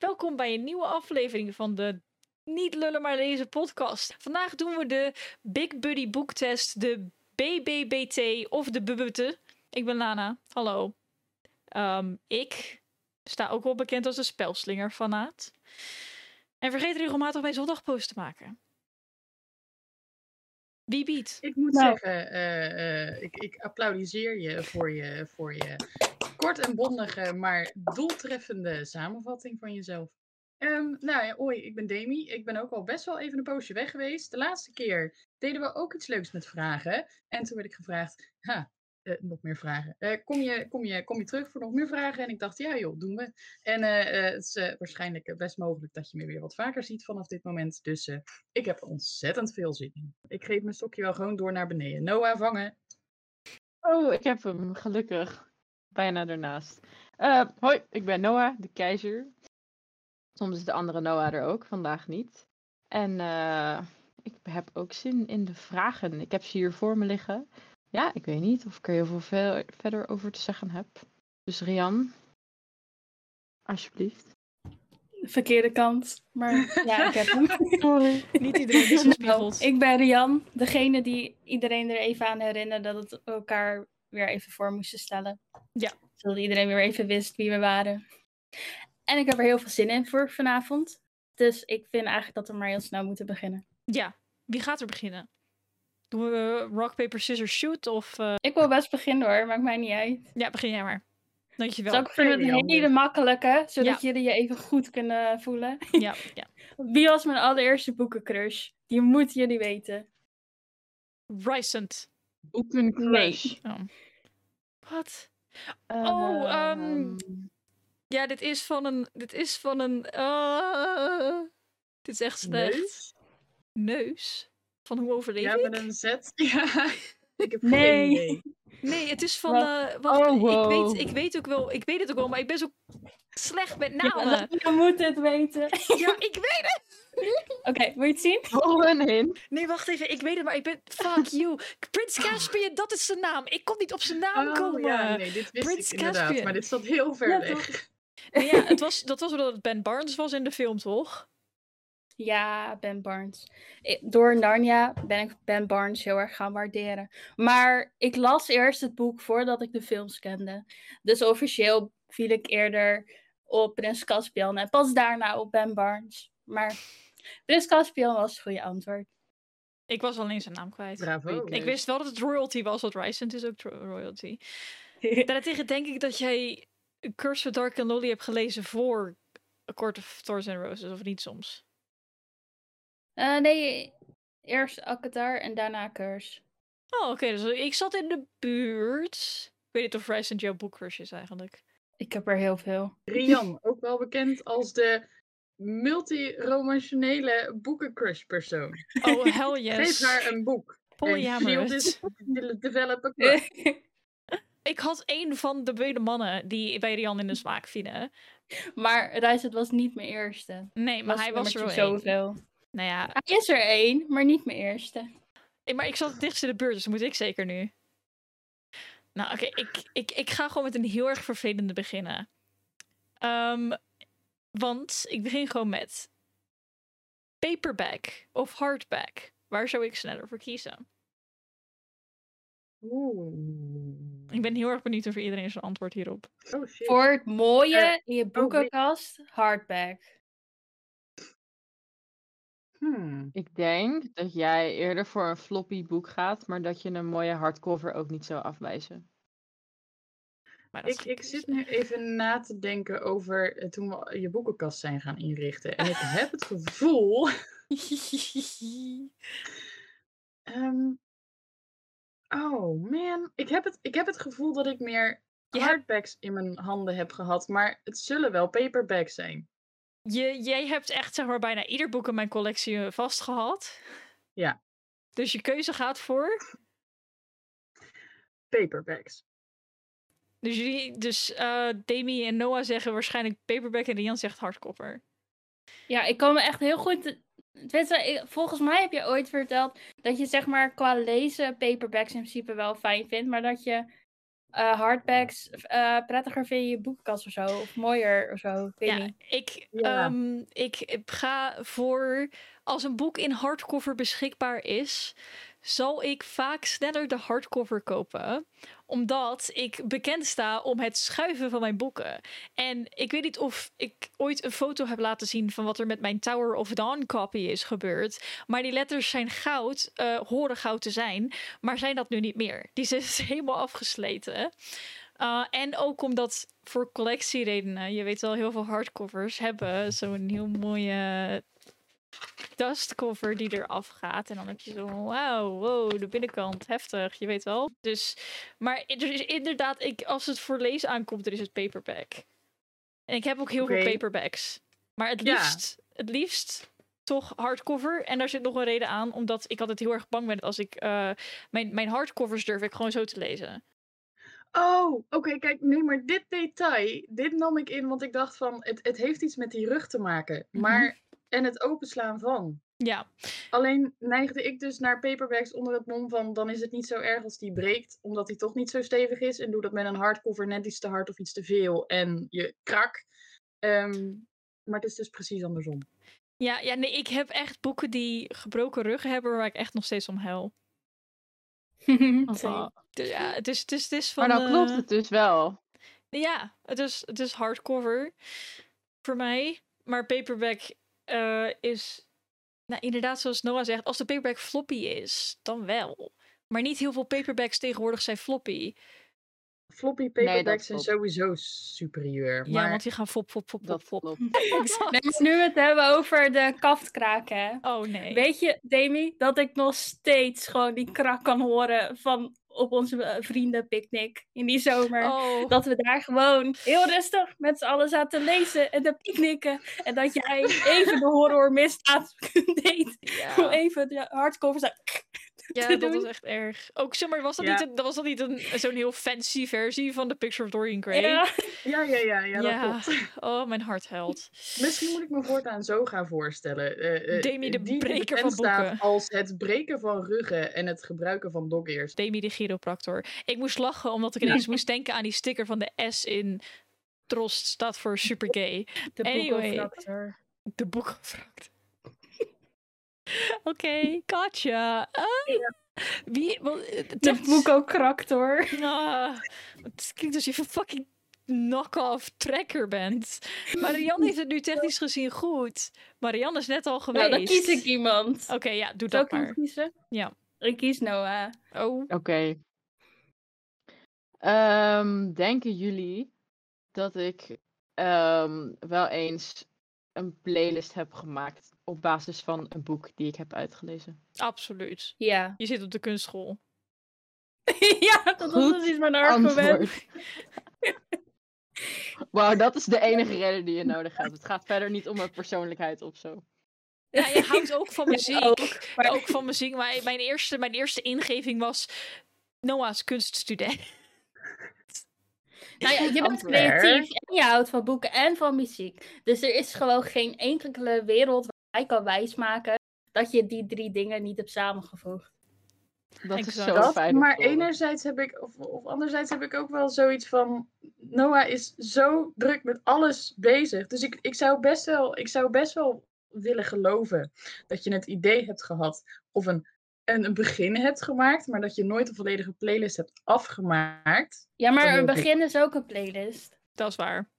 Welkom bij een nieuwe aflevering van de Niet Lullen maar Lezen podcast. Vandaag doen we de Big Buddy boektest, de BBBT of de BBT. Ik ben Lana, hallo. Um, ik sta ook wel bekend als een spelslinger fanaat. En vergeet regelmatig mijn zondagpost te maken. Wie biedt? Ik moet nou. zeggen, uh, uh, ik, ik applaudisseer je voor je, voor je kort en bondige, maar doeltreffende samenvatting van jezelf. Um, nou ja, hoi, ik ben Demi. Ik ben ook al best wel even een poosje weg geweest. De laatste keer deden we ook iets leuks met vragen. En toen werd ik gevraagd, ha, uh, nog meer vragen. Uh, kom, je, kom, je, kom je terug voor nog meer vragen? En ik dacht, ja joh, doen we. En uh, het is waarschijnlijk best mogelijk dat je me weer wat vaker ziet vanaf dit moment. Dus ik heb ontzettend veel zin in. Ik geef mijn stokje wel gewoon door naar beneden. Noah, vangen. Oh, ik heb hem, gelukkig bijna ernaast. Uh, hoi, ik ben Noah, de keizer. Soms is de andere Noah er ook, vandaag niet. En uh, ik heb ook zin in de vragen. Ik heb ze hier voor me liggen. Ja, ik weet niet of ik er heel veel verder over te zeggen heb. Dus Rian, alsjeblieft. De verkeerde kant, maar ja, ik heb hem. Sorry. niet iedereen is gespiegeld. Ik ben Rian, degene die iedereen er even aan herinnert dat het elkaar weer even voor moesten stellen. Ja. Zodat iedereen weer even wist wie we waren. En ik heb er heel veel zin in voor vanavond. Dus ik vind eigenlijk dat we maar heel snel moeten beginnen. Ja, wie gaat er beginnen? Doen we rock, paper, scissors, shoot? Of, uh... Ik wil best beginnen hoor, maakt mij niet uit. Ja, begin jij maar. Dankjewel. Zal ik vind het een hele makkelijke, zodat jullie je even goed kunnen voelen. Ja, ja. Wie was mijn allereerste boekencrush? Die moeten jullie weten. Rysent. Boekencrush. Nee. Oh. Wat? Oh, um, ja, dit is van een. Dit is van een. Uh, dit is echt slecht. Neus? Neus? Van hoe overleef ja, ik? Ja, met een Z. Ja. ik heb nee. geen idee. Nee, het is van. Uh, wacht, oh, wow. ik, weet, ik weet ook wel. Ik weet het ook wel, maar ik ben zo slecht met namen. Ja, je moet het weten. ja, ik weet het. Oké, okay, wil je het zien? Volgen in. Nee, wacht even. Ik weet het, maar ik ben... Fuck you. Prins Caspian, dat is zijn naam. Ik kon niet op zijn naam oh, komen. Ja, nee, dit wist Prins ik inderdaad. Caspian. Maar dit zat heel ver ja, weg. Nee, ja, het was, dat was omdat het Ben Barnes was in de film, toch? Ja, Ben Barnes. Door Narnia ben ik Ben Barnes heel erg gaan waarderen. Maar ik las eerst het boek voordat ik de films kende. Dus officieel viel ik eerder op Prins Caspian en pas daarna op Ben Barnes. Maar Prins Caspian was het goede antwoord. Ik was alleen zijn naam kwijt. Bravo. Ik wist wel dat het royalty was, want Rysent is ook royalty. Daartegen denk ik dat jij Curse of Dark and Lolly hebt gelezen voor A Court of Thorns and Roses, of niet soms? Uh, nee, eerst Akatar en daarna Curse. Oh, oké. Okay, dus ik zat in de buurt. Ik weet niet of Rysent jouw boekcrush is eigenlijk. Ik heb er heel veel. Rian, ook wel bekend als de multi-romantionele boekencrush persoon. Oh, hell yes. Geef haar een boek. Polyamorous. developer Ik had een van de beide mannen die bij Rian in de smaak vielen. Maar Rijsset was niet mijn eerste. Nee, maar was hij was er wel zoveel. Nou ja. Hij is er één, maar niet mijn eerste. Ik, maar ik zat het dichtst in de buurt, dus moet ik zeker nu. Nou, oké, okay, ik, ik, ik ga gewoon met een heel erg vervelende beginnen. Um, want ik begin gewoon met paperback of hardback. Waar zou ik sneller voor kiezen? Oeh. Ik ben heel erg benieuwd over iedereen zijn antwoord hierop. Oh, shit. Voor het mooie in je boekenkast, hardback. Hmm. Ik denk dat jij eerder voor een floppy boek gaat, maar dat je een mooie hardcover ook niet zou afwijzen. Ik, ik zit nu even na te denken over toen we je boekenkast zijn gaan inrichten. En ik heb het gevoel. um, oh man, ik heb, het, ik heb het gevoel dat ik meer hardbacks in mijn handen heb gehad. Maar het zullen wel paperbacks zijn. Je, jij hebt echt zeg maar bijna ieder boek in mijn collectie vastgehad. Ja. Dus je keuze gaat voor? Paperbacks. Dus jullie, dus uh, Demi en Noah zeggen waarschijnlijk paperback en Rian zegt hardcover. Ja, ik kan me echt heel goed. Weet volgens mij heb je ooit verteld dat je zeg maar qua lezen paperbacks in principe wel fijn vindt, maar dat je eh, hardbacks eh, prettiger vind je je boekenkast of zo? Of mooier of zo? Ik weet Ja, niet. ik, Ja. ehm, ik ga voor als een boek in hardcover beschikbaar is, zal ik vaak sneller de hardcover kopen, omdat ik bekend sta om het schuiven van mijn boeken. En ik weet niet of ik ooit een foto heb laten zien van wat er met mijn Tower of Dawn copy is gebeurd, maar die letters zijn goud, eh, horen goud te zijn, maar zijn dat nu niet meer. Die zijn dus helemaal afgesleten. Uh, en ook omdat voor collectieredenen, je weet wel, heel veel hardcovers hebben zo'n heel mooie dustcover die eraf gaat. En dan heb je zo, wauw, wow, de binnenkant, heftig, je weet wel. Dus, maar er is inderdaad, ik, als het voor lezen aankomt, er is het paperback. En ik heb ook heel veel paperbacks. Maar het Ja. liefst, het liefst toch hardcover. En daar zit nog een reden aan, omdat ik altijd heel erg bang ben als ik, eh, mijn, mijn hardcovers durf ik gewoon zo te lezen. Oh, oké, kijk, nee, maar dit detail, dit nam ik in, want ik dacht van, het, het heeft iets met die rug te maken. Mhm. Maar, en het openslaan van. Ja, Alleen neigde ik dus naar paperbacks onder het mom van, dan is het niet zo erg als die breekt, omdat die toch niet zo stevig is. En doe dat met een hardcover net iets te hard of iets te veel en je krak. Ehm, maar het is dus precies andersom. Ja, ja, nee, ik heb echt boeken die gebroken ruggen hebben waar ik echt nog steeds om huil. Dus ja, het is, het is, het is van... Maar dan klopt eh, het dus wel. Ja, het is, het is hardcover voor mij. Maar paperback eh, is... Nou, inderdaad, zoals Noah zegt, als de paperback floppy is, dan wel. Maar niet heel veel paperbacks tegenwoordig zijn floppy. Floppy paperbacks zijn sowieso superieur. Ja, Maar want die gaan fop, fop, fop, fop, Dat fop. Nee, nu we het hebben over de kaftkraken, hè. Oh nee. Weet je, Demi, dat ik nog steeds gewoon die krak kan horen van op onze eh, vriendenpicknick in die zomer. Oh, Dat we daar gewoon heel rustig met z'n allen zaten lezen en te picknicken. En dat jij even de horror misdaad deed. Ja. even de hardcover. ja, dat was echt erg. Ook, zeg maar, was dat Ja. niet, een, dat was dat niet een, zo'n heel fancy versie van The Picture of Dorian Gray? Ja, ja, ja, ja, ja, dat Ja. klopt. Oh, mijn hart huilt. Misschien moet ik me voortaan zo gaan voorstellen. eh, eh, Demi de breker van boeken. Als het breken van ruggen en het gebruiken van dog-ears. Demi de chiropractor. Ik moest lachen omdat ik ineens moest denken aan die sticker van de S in Trost staat voor super gay. de Anyway. boekenfractor. De boekenfractor. Oké, gotcha. Ah. Wie? Wel, het De echt- boekokractor. Ah, het klinkt alsof je een fucking knock-off tracker bent. Marianne heeft het nu technisch gezien goed. Marianne is net al geweest. Nou, dan kies ik iemand. Oké, ja, doe Zal dat ik maar. kiezen? Ja. Ik kies Noah. Oh, Oké. Ehm, denken jullie dat ik ehm, wel eens een playlist heb gemaakt op basis van een boek die ik heb uitgelezen? absoluut. Ja. Je zit op de kunstschool. ja, dat was Goed precies mijn argument. Wauw, dat is de enige reden die je nodig hebt. Het gaat verder niet om mijn persoonlijkheid of zo. Ja, je houdt ook van muziek. ook, maar- Ook van muziek. Maar mijn eerste, mijn eerste ingeving was Noah's kunststudent. Nou ja, je bent creatief en je houdt van boeken en van muziek. Dus er is gewoon geen enkele wereld waar jij kan wijsmaken dat je die drie dingen niet hebt samengevoegd. Dat is zo Dat, fijn. maar enerzijds heb ik, of, of anderzijds heb ik ook wel zoiets van. Noah is zo druk met alles bezig. Dus ik, ik, zou best wel, ik zou best wel willen geloven dat je het idee hebt gehad. Of een, een, een begin hebt gemaakt, maar dat je nooit een volledige playlist hebt afgemaakt. Ja, maar een begin is ook een playlist. Dat is waar.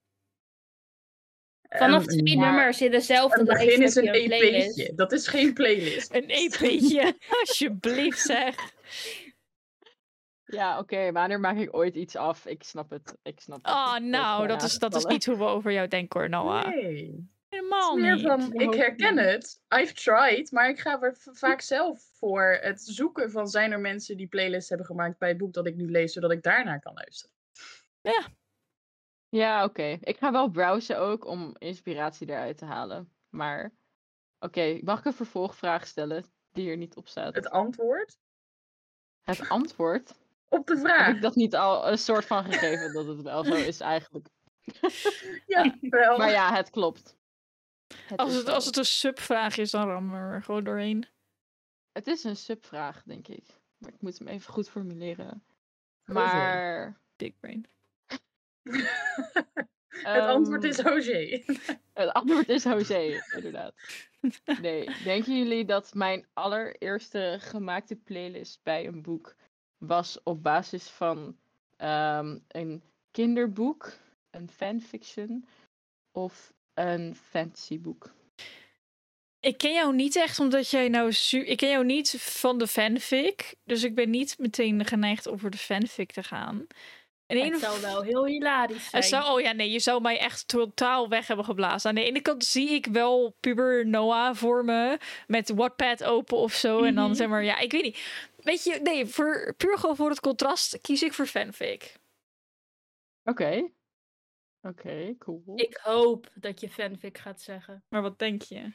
Vanaf Ehm, twee maar nummers in dezelfde Een lijst begin is een een. EP'tje. Dat is geen playlist. Een EP'tje. Alsjeblieft zeg. Ja, oké, wanneer maak ik ooit iets af? Ik snap het. Ik snap het. Oh, nou, dat is, dat is niet hoe we over jou denken hoor, Noah. Nee. Helemaal meer niet. van, Ik hoop herken het. I've tried. Maar ik ga er vaak zelf voor het zoeken van zijn er mensen die playlists hebben gemaakt bij het boek dat ik nu lees, zodat ik daarnaar kan luisteren. Ja, oké. Ik ga wel browsen ook om inspiratie eruit te halen. Maar, oké, mag ik een vervolgvraag stellen die er niet op staat? Het antwoord Het antwoord? op de Heb vraag. ik dat niet al een soort van gegeven dat het wel zo is eigenlijk? Ja, wel. Maar ja, het klopt. Het Als het, als het een subvraag is, dan rammen we er gewoon doorheen. Het is een subvraag, denk ik. Maar ik moet hem even goed formuleren. Maar Big Brain. Het antwoord Ehm, is Roger. Het antwoord is José, inderdaad. Nee, denken jullie dat mijn allereerste gemaakte playlist bij een boek was op basis van ehm, een kinderboek, een fanfiction of een fantasyboek? Ik ken jou niet echt omdat jij nou... su- Ik ken jou niet van de fanfic. Dus ik ben niet meteen geneigd om voor de fanfic te gaan. En Het zou wel heel hilarisch zijn. Het zou, oh ja, nee, je zou mij echt totaal weg hebben geblazen. Aan de ene kant zie ik wel puber Noah voor me met Wattpad open of zo. En dan Mhm. zeg maar, ja, ik weet niet. Weet je, nee, voor, puur gewoon voor het contrast kies ik voor fanfic. Oké. Oké, cool. Ik hoop dat je fanfic gaat zeggen. Maar wat denk je?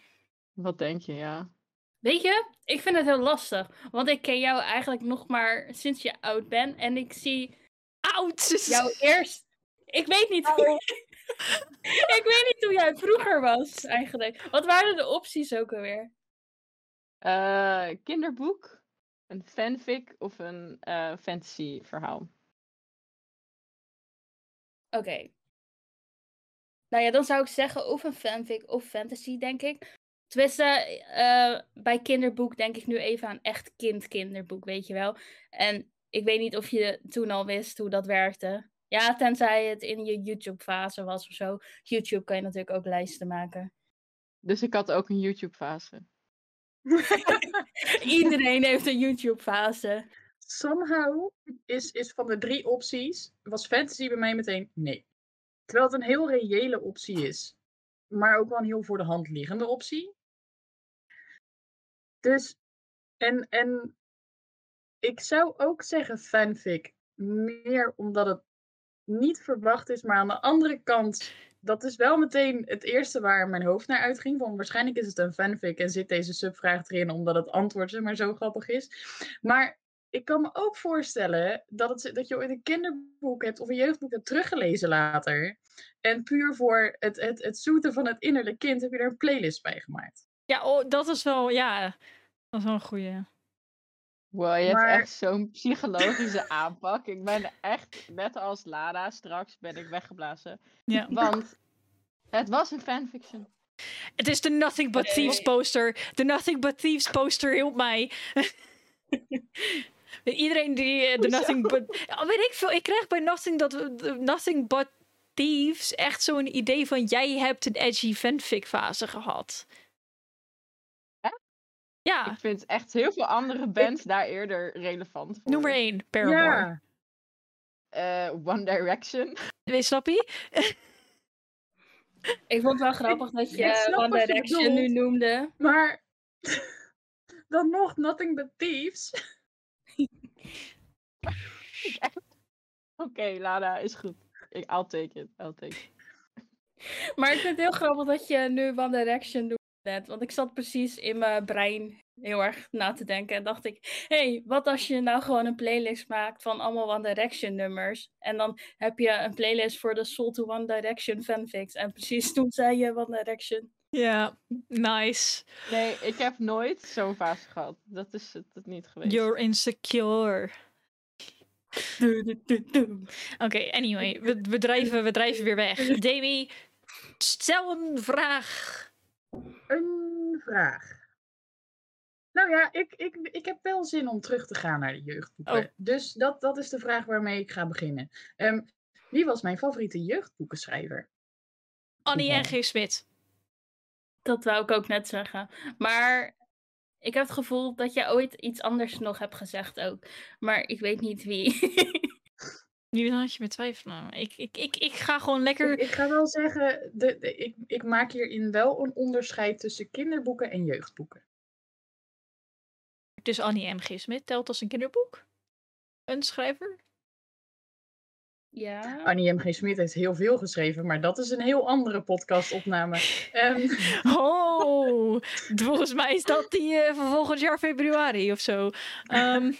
Wat denk je, ja? Weet je, ik vind het heel lastig. Want ik ken jou eigenlijk nog maar sinds je oud bent. En ik zie Oud! jou eerst. Ik weet niet hoe. ik weet niet hoe jij vroeger was, eigenlijk. Wat waren de opties ook alweer? Eh, kinderboek, een fanfic of een eh, fantasy verhaal? Oké. Nou ja, dan zou ik zeggen of een fanfic of fantasy, denk ik. Tenminste, eh, bij kinderboek denk ik nu even aan echt kind-kinderboek, weet je wel. En ik weet niet of je toen al wist hoe dat werkte. Ja, tenzij het in je YouTube-fase was of zo. YouTube kan je natuurlijk ook lijsten maken. Dus ik had ook een YouTube-fase. Iedereen heeft een YouTube-fase. Somehow is, is van de drie opties, was fantasy bij mij meteen nee. Terwijl het een heel reële optie is. Maar ook wel een heel voor de hand liggende optie. Dus, en, en ik zou ook zeggen fanfic. Meer omdat het niet verwacht is, maar aan de andere kant, dat is wel meteen het eerste waar mijn hoofd naar uitging. Van waarschijnlijk is het een fanfic en zit deze subvraag erin omdat het antwoord zeg maar zo grappig is. Maar ik kan me ook voorstellen dat, het, dat je ooit een kinderboek hebt of een jeugdboek hebt teruggelezen later. En puur voor het, het, het zoeten van het innerlijk kind heb je er een playlist bij gemaakt. Ja, oh, dat is wel, ja, dat is wel een goeie. Wow, je Maar- hebt echt zo'n psychologische aanpak. Ik ben echt, net als Lada, straks ben ik weggeblazen. Ja. Want het was een fanfiction. Het is de Nothing But. Thieves poster. De Nothing But Thieves poster hielp mij. Iedereen die eh, de? Nothing But... Ja, weet ik veel, ik krijg bij Nothing, dat, de Nothing But Thieves echt zo'n idee van... jij hebt een edgy fanfic fase gehad. Echt? Ja, Ik vind echt heel veel andere bands daar eerder relevant voor. noem er één, Paramore. Ja, Eh, One Direction. Weet snap je? Ik vond het wel grappig dat je One je Direction nu noemde. maar dan nog Nothing But Thieves. Oké, Lada, is goed. Ik, I'll take it. I'll take. Maar ik vind het heel grappig dat je nu One Direction net, Want ik zat precies in mijn brein heel erg na te denken. En dacht ik, hé, hey, wat als je nou gewoon een playlist maakt van allemaal One Direction nummers. En dan heb je een playlist voor de Soul to One Direction fanfics. En precies toen zei je One Direction. Ja, nice. Nee, ik heb nooit zo'n fase gehad. Dat is het, het niet geweest. You're insecure. Oké, anyway, we, we, drijven, we drijven weer weg. Demi, stel een vraag. Een vraag. Nou ja, ik, ik, ik heb wel zin om terug te gaan naar de jeugdboeken. Oh. Dus dat, dat is de vraag waarmee ik ga beginnen. Ehm, wie was mijn favoriete jeugdboekenschrijver? Annie en Ja. G. Smit. Dat wou ik ook net zeggen. Maar ik heb het gevoel dat je ooit iets anders nog hebt gezegd ook. Maar ik weet niet wie. Nu had je me twijfelen. Ik, ik, ik, ik ga gewoon lekker... ik ga wel zeggen, de, de- ik, ik maak hierin wel een onderscheid tussen kinderboeken en jeugdboeken. Dus Annie M. G. Smit telt als een kinderboek? Een schrijver? Ja. Annie M. G. Smit heeft heel veel geschreven, maar dat is een heel andere podcastopname. Ehm, Oh, volgens mij is dat die van volgend jaar februari of zo. Ehm,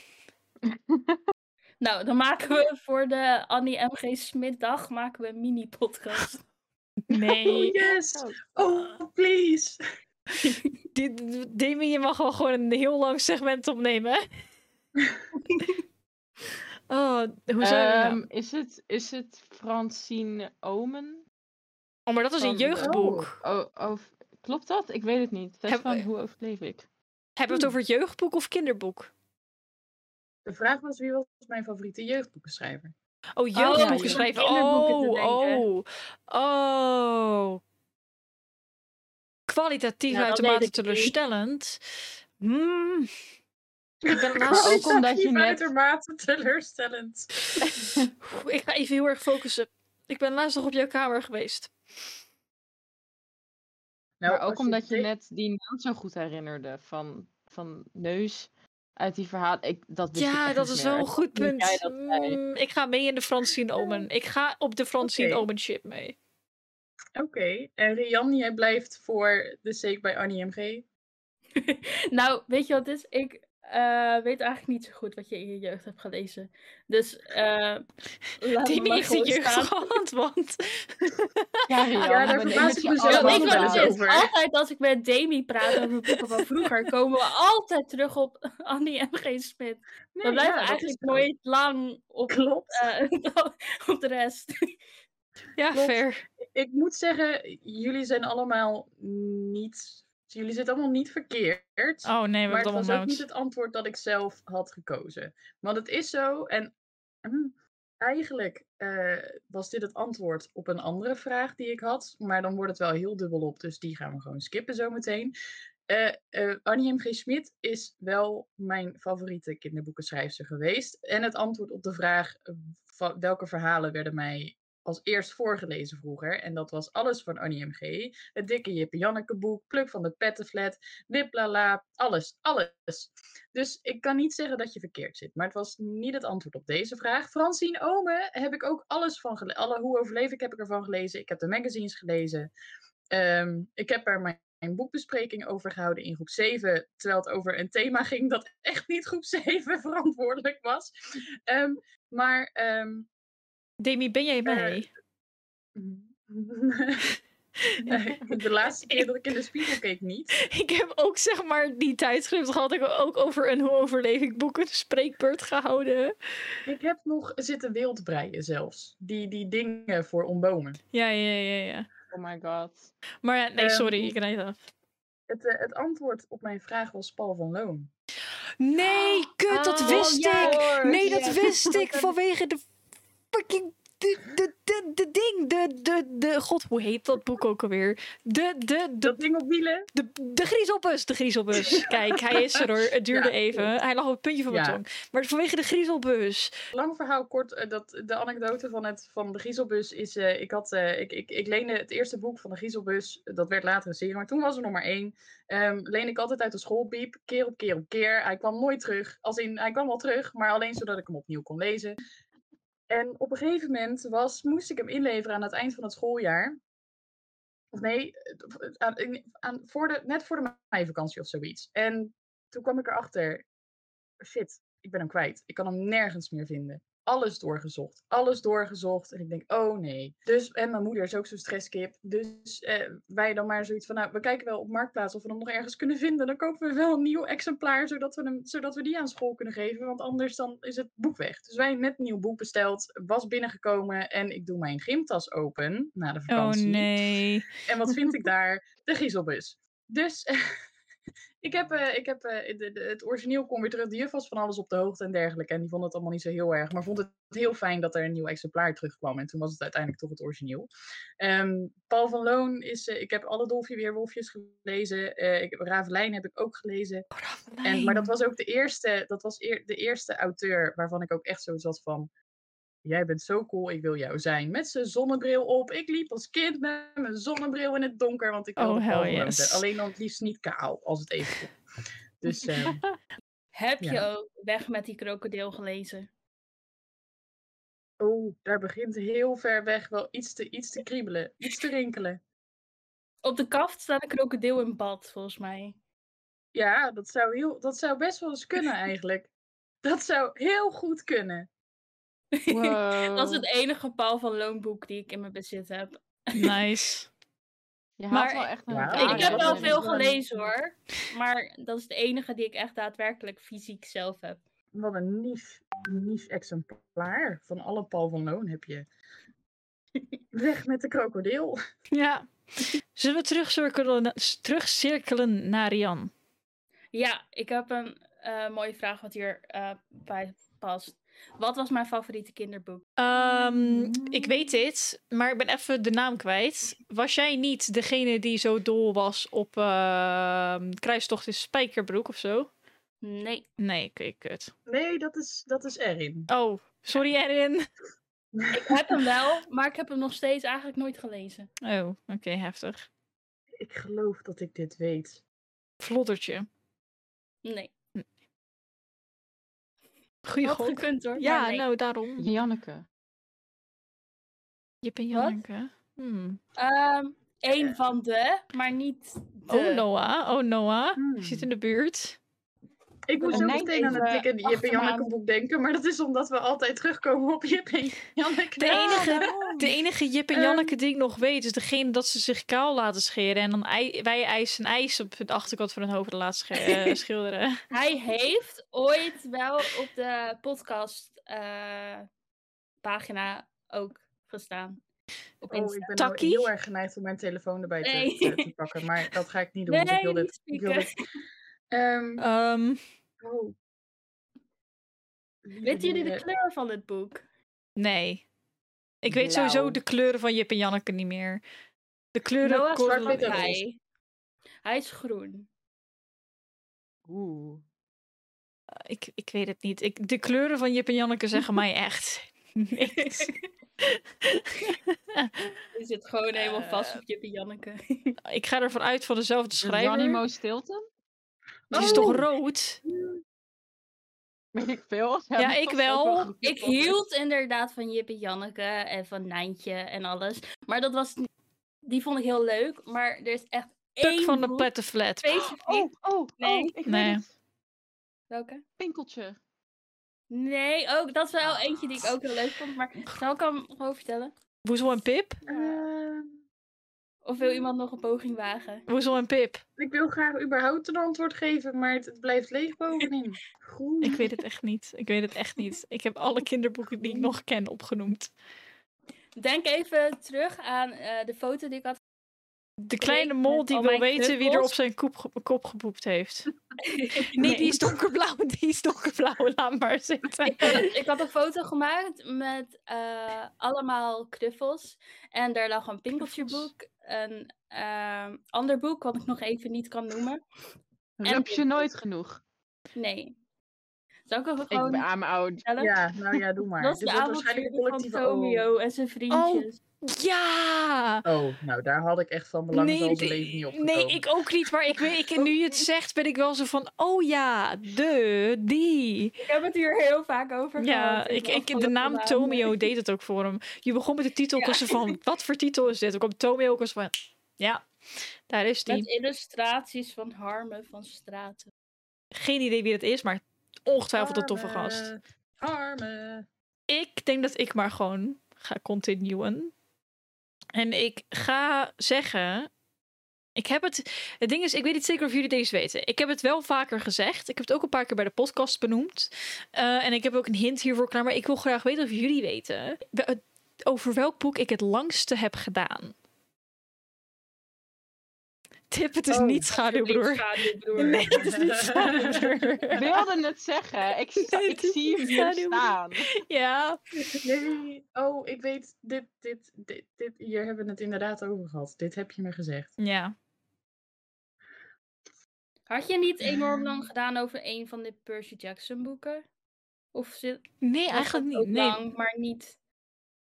Nou, dan maken we voor de Annie M.G. Smit dag maken we een mini-podcast. nee. oh yes! Oh, please! Dit- Demi, je mag wel gewoon een heel lang segment opnemen. Oh, hoe zou je Ehm, is, het, is het Francine Omen? Oh, maar dat is een jeugdboek. Oh, oh, klopt dat? Ik weet het niet. Dat is Heb- van Hoe overleef ik? Hebben we het over het jeugdboek of kinderboek? De vraag was wie was mijn favoriete jeugdboekenschrijver? Oh, je jeugdboeken zat schrijven. kinderboeken te Oh, denken. oh, oh. Kwalitatief Ja, dat uitermate teleurstellend. Hmm. Ik ben laatst ook omdat je net- uitermate teleurstellend. Ik ga even heel erg focussen. Ik ben laatst nog op jouw kamer geweest. Nou, maar ook omdat je net die naam zo goed herinnerde van, van Neus uit die verhaal. Ik, dat Ja, dat is meer. wel een goed punt. dat. Mm, ik ga mee in de Francine Omen. Ik ga op de Francine Oké. Omen ship mee. Oké, en Rian, jij blijft voor de Seek bij Annie MG. Nou, weet je wat het is? Ik eh, weet eigenlijk niet zo goed wat je in je jeugd hebt gelezen. Dus eh me maar heeft een gewoon jeugd gehad, want... Ja, Rian, Ja, daar verbaas het ik het kwalijk. is? over. Altijd als ik met Demi praat over boeken van vroeger, komen we altijd terug op Annie M. G. Smit. Nee, We blijven ja, eigenlijk is zo. nooit lang op, Klopt. eh, op de rest. Ja, Klopt. fair. Ik moet zeggen, jullie zijn allemaal niet... Jullie zitten allemaal niet verkeerd. Oh nee, we maar het was ook niet het antwoord dat ik zelf had gekozen. Want het is zo, en hm, eigenlijk eh, was dit het antwoord op een andere vraag die ik had. Maar dan wordt het wel heel dubbel op, dus die gaan we gewoon skippen zometeen. Eh eh, Annie M. G. Schmid is wel mijn favoriete kinderboekenschrijfster geweest. En het antwoord op de vraag welke verhalen werden mij als eerst voorgelezen vroeger. En dat was alles van Annie M. G. Het dikke Jippe Janneke boek, Pluk van de Pettenflat, Wiplala, alles, alles. Dus ik kan niet zeggen dat je verkeerd zit. Maar het was niet het antwoord op deze vraag. Francine Ome heb ik ook alles van gelezen. Alle Hoe overleef ik heb ik ervan gelezen. Ik heb de magazines gelezen. Ehm, ik heb er mijn, mijn boekbespreking over gehouden in groep 7. Terwijl het over een thema ging dat echt niet groep 7 verantwoordelijk was. Ehm, maar ehm, Demi, ben jij mee? Nee, de laatste keer dat ik in de spiegel keek niet. Ik heb ook zeg maar die tijdschrift gehad. Ik heb ook over een hoe overleef ik spreekbeurt gehouden. Ik heb nog zitten wildbreien zelfs. Die, die dingen voor ombomen. Ja, ja, ja, ja. Oh my god. Maar ja, nee, Ehm, sorry, ik rijd af. Het, eh, het antwoord op mijn vraag was Paul van Loon. Nee, kut, dat Oh, wist ja, ik. Nee, dat wist ik vanwege de fucking. De, de, de, de ding. De, de, de. God, hoe heet dat boek ook alweer? De, de, de, Dat ding op wielen? de, de griezelbus. De griezelbus. Kijk, hij is er hoor. Het duurde Ja, even. Hij lag op het puntje van mijn tong. Maar vanwege de griezelbus. Lang verhaal kort, eh, dat, de anekdote van, het, van de Giezelbus is... eh, ik, had, eh, ik, ik, ik leende het eerste boek van de Giezelbus. Dat werd later een serie, maar toen was er nog maar één. Ehm leende ik altijd uit de schoolpiep. Keer op keer op keer. Hij kwam nooit terug. Als in, hij kwam wel terug, maar alleen zodat ik hem opnieuw kon lezen. En op een gegeven moment was, moest ik hem inleveren aan het eind van het schooljaar. Of nee, aan, aan, voor de, net voor de meivakantie of zoiets. En toen kwam ik erachter, shit, ik ben hem kwijt. Ik kan hem nergens meer vinden. Alles doorgezocht. Alles doorgezocht. En ik denk, oh nee. Dus, en mijn moeder is ook zo'n stresskip. Dus eh, wij dan maar zoiets van, nou, we kijken wel op Marktplaats of we hem nog ergens kunnen vinden. Dan kopen we wel een nieuw exemplaar, zodat we, hem, zodat we die aan school kunnen geven. Want anders dan is het boek weg. Dus wij net een nieuw boek besteld, was binnengekomen en ik doe mijn gymtas open na de Oh vakantie. nee. En wat vind ik daar? De Giezelbus. Dus ik heb, eh, ik heb eh, de, de- het origineel kon weer terug. De juf was van alles op de hoogte en dergelijke. En die vond het allemaal niet zo heel erg. Maar vond het heel fijn dat er een nieuw exemplaar terugkwam. En toen was het uiteindelijk toch het origineel. Ehm, Paul van Loon is... eh, ik heb alle Dolfje Weerwolfjes gelezen. Ik, Ravelijn heb ik ook gelezen. En, maar dat was ook de eerste, dat was eer- de eerste auteur waarvan ik ook echt zo zat van... Jij bent zo cool, ik wil jou zijn. Met zijn zonnebril op. Ik liep als kind met mijn zonnebril in het donker, want ik Oh, wilde Loon yes. Alleen dan het liefst niet kaal, als het even kon. Dus ehm, Heb je ook Weg met die krokodil gelezen? oh, daar begint heel ver weg wel iets te, iets te kriebelen, iets te rinkelen. Op de kaft staat een krokodil in bad, volgens mij. Ja, dat zou, heel, dat zou best wel eens kunnen eigenlijk. Dat zou heel goed kunnen. Wow. Dat is het enige Paul van Loon boek die ik in mijn bezit heb. Nice. Je Maar- wel echt een Ja, ik heb wel veel gelezen hoor. Maar dat is de enige die ik echt daadwerkelijk fysiek zelf heb. Wat een niche. niche exemplaar van alle Paul van Loon heb je. Weg met de krokodil. Ja. Zullen we terugcirkelen, terugcirkelen naar Jan? Ja, ik heb een eh, mooie vraag wat hier eh, bij past. Wat was mijn favoriete kinderboek? Ehm, ik weet dit, maar ik ben even de naam kwijt. Was jij niet degene die zo dol was op ehm Kruistocht in Spijkerbroek of zo? Nee. Nee, oké, kut. Nee, dat is, dat is Erin. Oh, sorry Erin. Ik heb hem wel, maar ik heb hem nog steeds eigenlijk nooit gelezen. Oh, oké, heftig. Ik geloof dat ik dit weet. Vloddertje. Nee. Goeie Had gok. gekund hoor. Ja, maar nee. nou daarom. Janneke. Jip en Wat? Janneke. Hmm. Ehm, Eén van de, maar niet de. Oh Noah, oh Noah. Hmm. Je zit in de buurt. Ik moest ook meteen aan het Jip en Janneke boek denken, maar dat is omdat we altijd terugkomen op Jip en Janneke. De enige, de enige Jip en. Janneke die ik nog weet is degene dat ze zich kaal laten scheren. En dan ei- wij ijs en ijs op de achterkant van hun hoofd laten eh, schilderen. Hij heeft ooit wel op de podcast eh, pagina ook gestaan. Oh, ik ben nou Takkie? heel erg geneigd om mijn telefoon erbij te, Nee. te, te pakken, maar dat ga ik niet doen. Nee, ik wil dit. Ik wil spieken. dit. Ehm, Ehm, oh. Weten jullie de kleur van het boek? nee. Ik weet sowieso Blauw. de kleuren van Jip en Janneke niet meer. De kleuren... Noah zwart-wit en hij. roze. Hij is groen. Oeh. ik, ik weet het niet. Ik, de kleuren van Jip en Janneke zeggen mij echt niks. Je zit gewoon helemaal vast Eh, op Jip en Janneke. ik ga ervan uit van dezelfde schrijver. Janimo Stilton? Die is Oh. toch rood? Weet ik veel. Ja, ik wel. Ik hield inderdaad van Jip en Janneke en van Nijntje en alles. Maar dat was... Die vond ik heel leuk, maar er is echt Puk één van de Pettenflat. Oh, oh, Nee. oh, ik Nee. het. Welke? Pinkeltje. Nee, ook, dat is wel eentje die ik ook heel leuk vond. Maar zal ik hem gewoon vertellen? Woezel en Pip? Ehm, Of wil iemand nog een poging wagen? Woezel en Pip. ik wil graag überhaupt een antwoord geven, maar het, het blijft leeg bovenin. Groen. Ik weet het echt niet. Ik weet het echt niet. Ik heb alle kinderboeken die ik nog ken opgenoemd. Denk even terug aan eh, de foto die ik had. De kleine mol die wil weten wie er op zijn kop, kop geboept heeft. Nee, die is donkerblauw. Die is donkerblauw. Laat maar zitten. ik, had, ik had een foto gemaakt met eh, allemaal knuffels. En daar lag een pinkeltjeboek. Een ehm, ander boek, wat ik nog even niet kan noemen. En Rup je nooit genoeg. Nee. Zal ik Ik ben aan mijn oud. Ja, nou ja, doe maar. Dat is Dit de wordt waarschijnlijk een van oh. Tomio en zijn vriendjes. Ja! Oh, nou daar had ik echt van belang Nee, leven niet op nee, ik ook niet. Maar ik weet, ik, nu je het zegt, ben ik wel zo van... Oh ja, de, die. Ik heb het hier heel vaak over Ja, gehad. ik, ik, de naam. Tomio deed het ook voor hem. Je begon met de titel, ik was zo van... Wat voor titel is dit? Ik kwam Tomio ook was van... Ja, daar is die. Met illustraties van Harme van Straten. Geen idee wie het is, maar ongetwijfeld een toffe gast. Arme. Ik denk dat ik maar gewoon ga continuen. En ik ga zeggen. Ik heb het. Het ding is, ik weet niet zeker of jullie deze weten. Ik heb het wel vaker gezegd. Ik heb het ook een paar keer bij de podcast benoemd. Eh, en ik heb ook een hint hiervoor klaar. Maar ik wil graag weten of jullie weten. we- Over welk boek ik het langste heb gedaan. Tip, het is Oh, niet schaduwbroer. Schaduwbroer. Nee, het is niet schaduwbroer. Ik wilde het zeggen. Ik, sta- Nee, ik zie hem niet hier staan. Ja, Nee, oh, ik weet, dit, dit, dit, dit, hier hebben we het inderdaad over gehad. Dit heb je me gezegd. ja. Had je niet enorm lang gedaan over een van de Percy Jackson boeken? Of zit Nee, eigenlijk niet. Nee. lang, maar niet.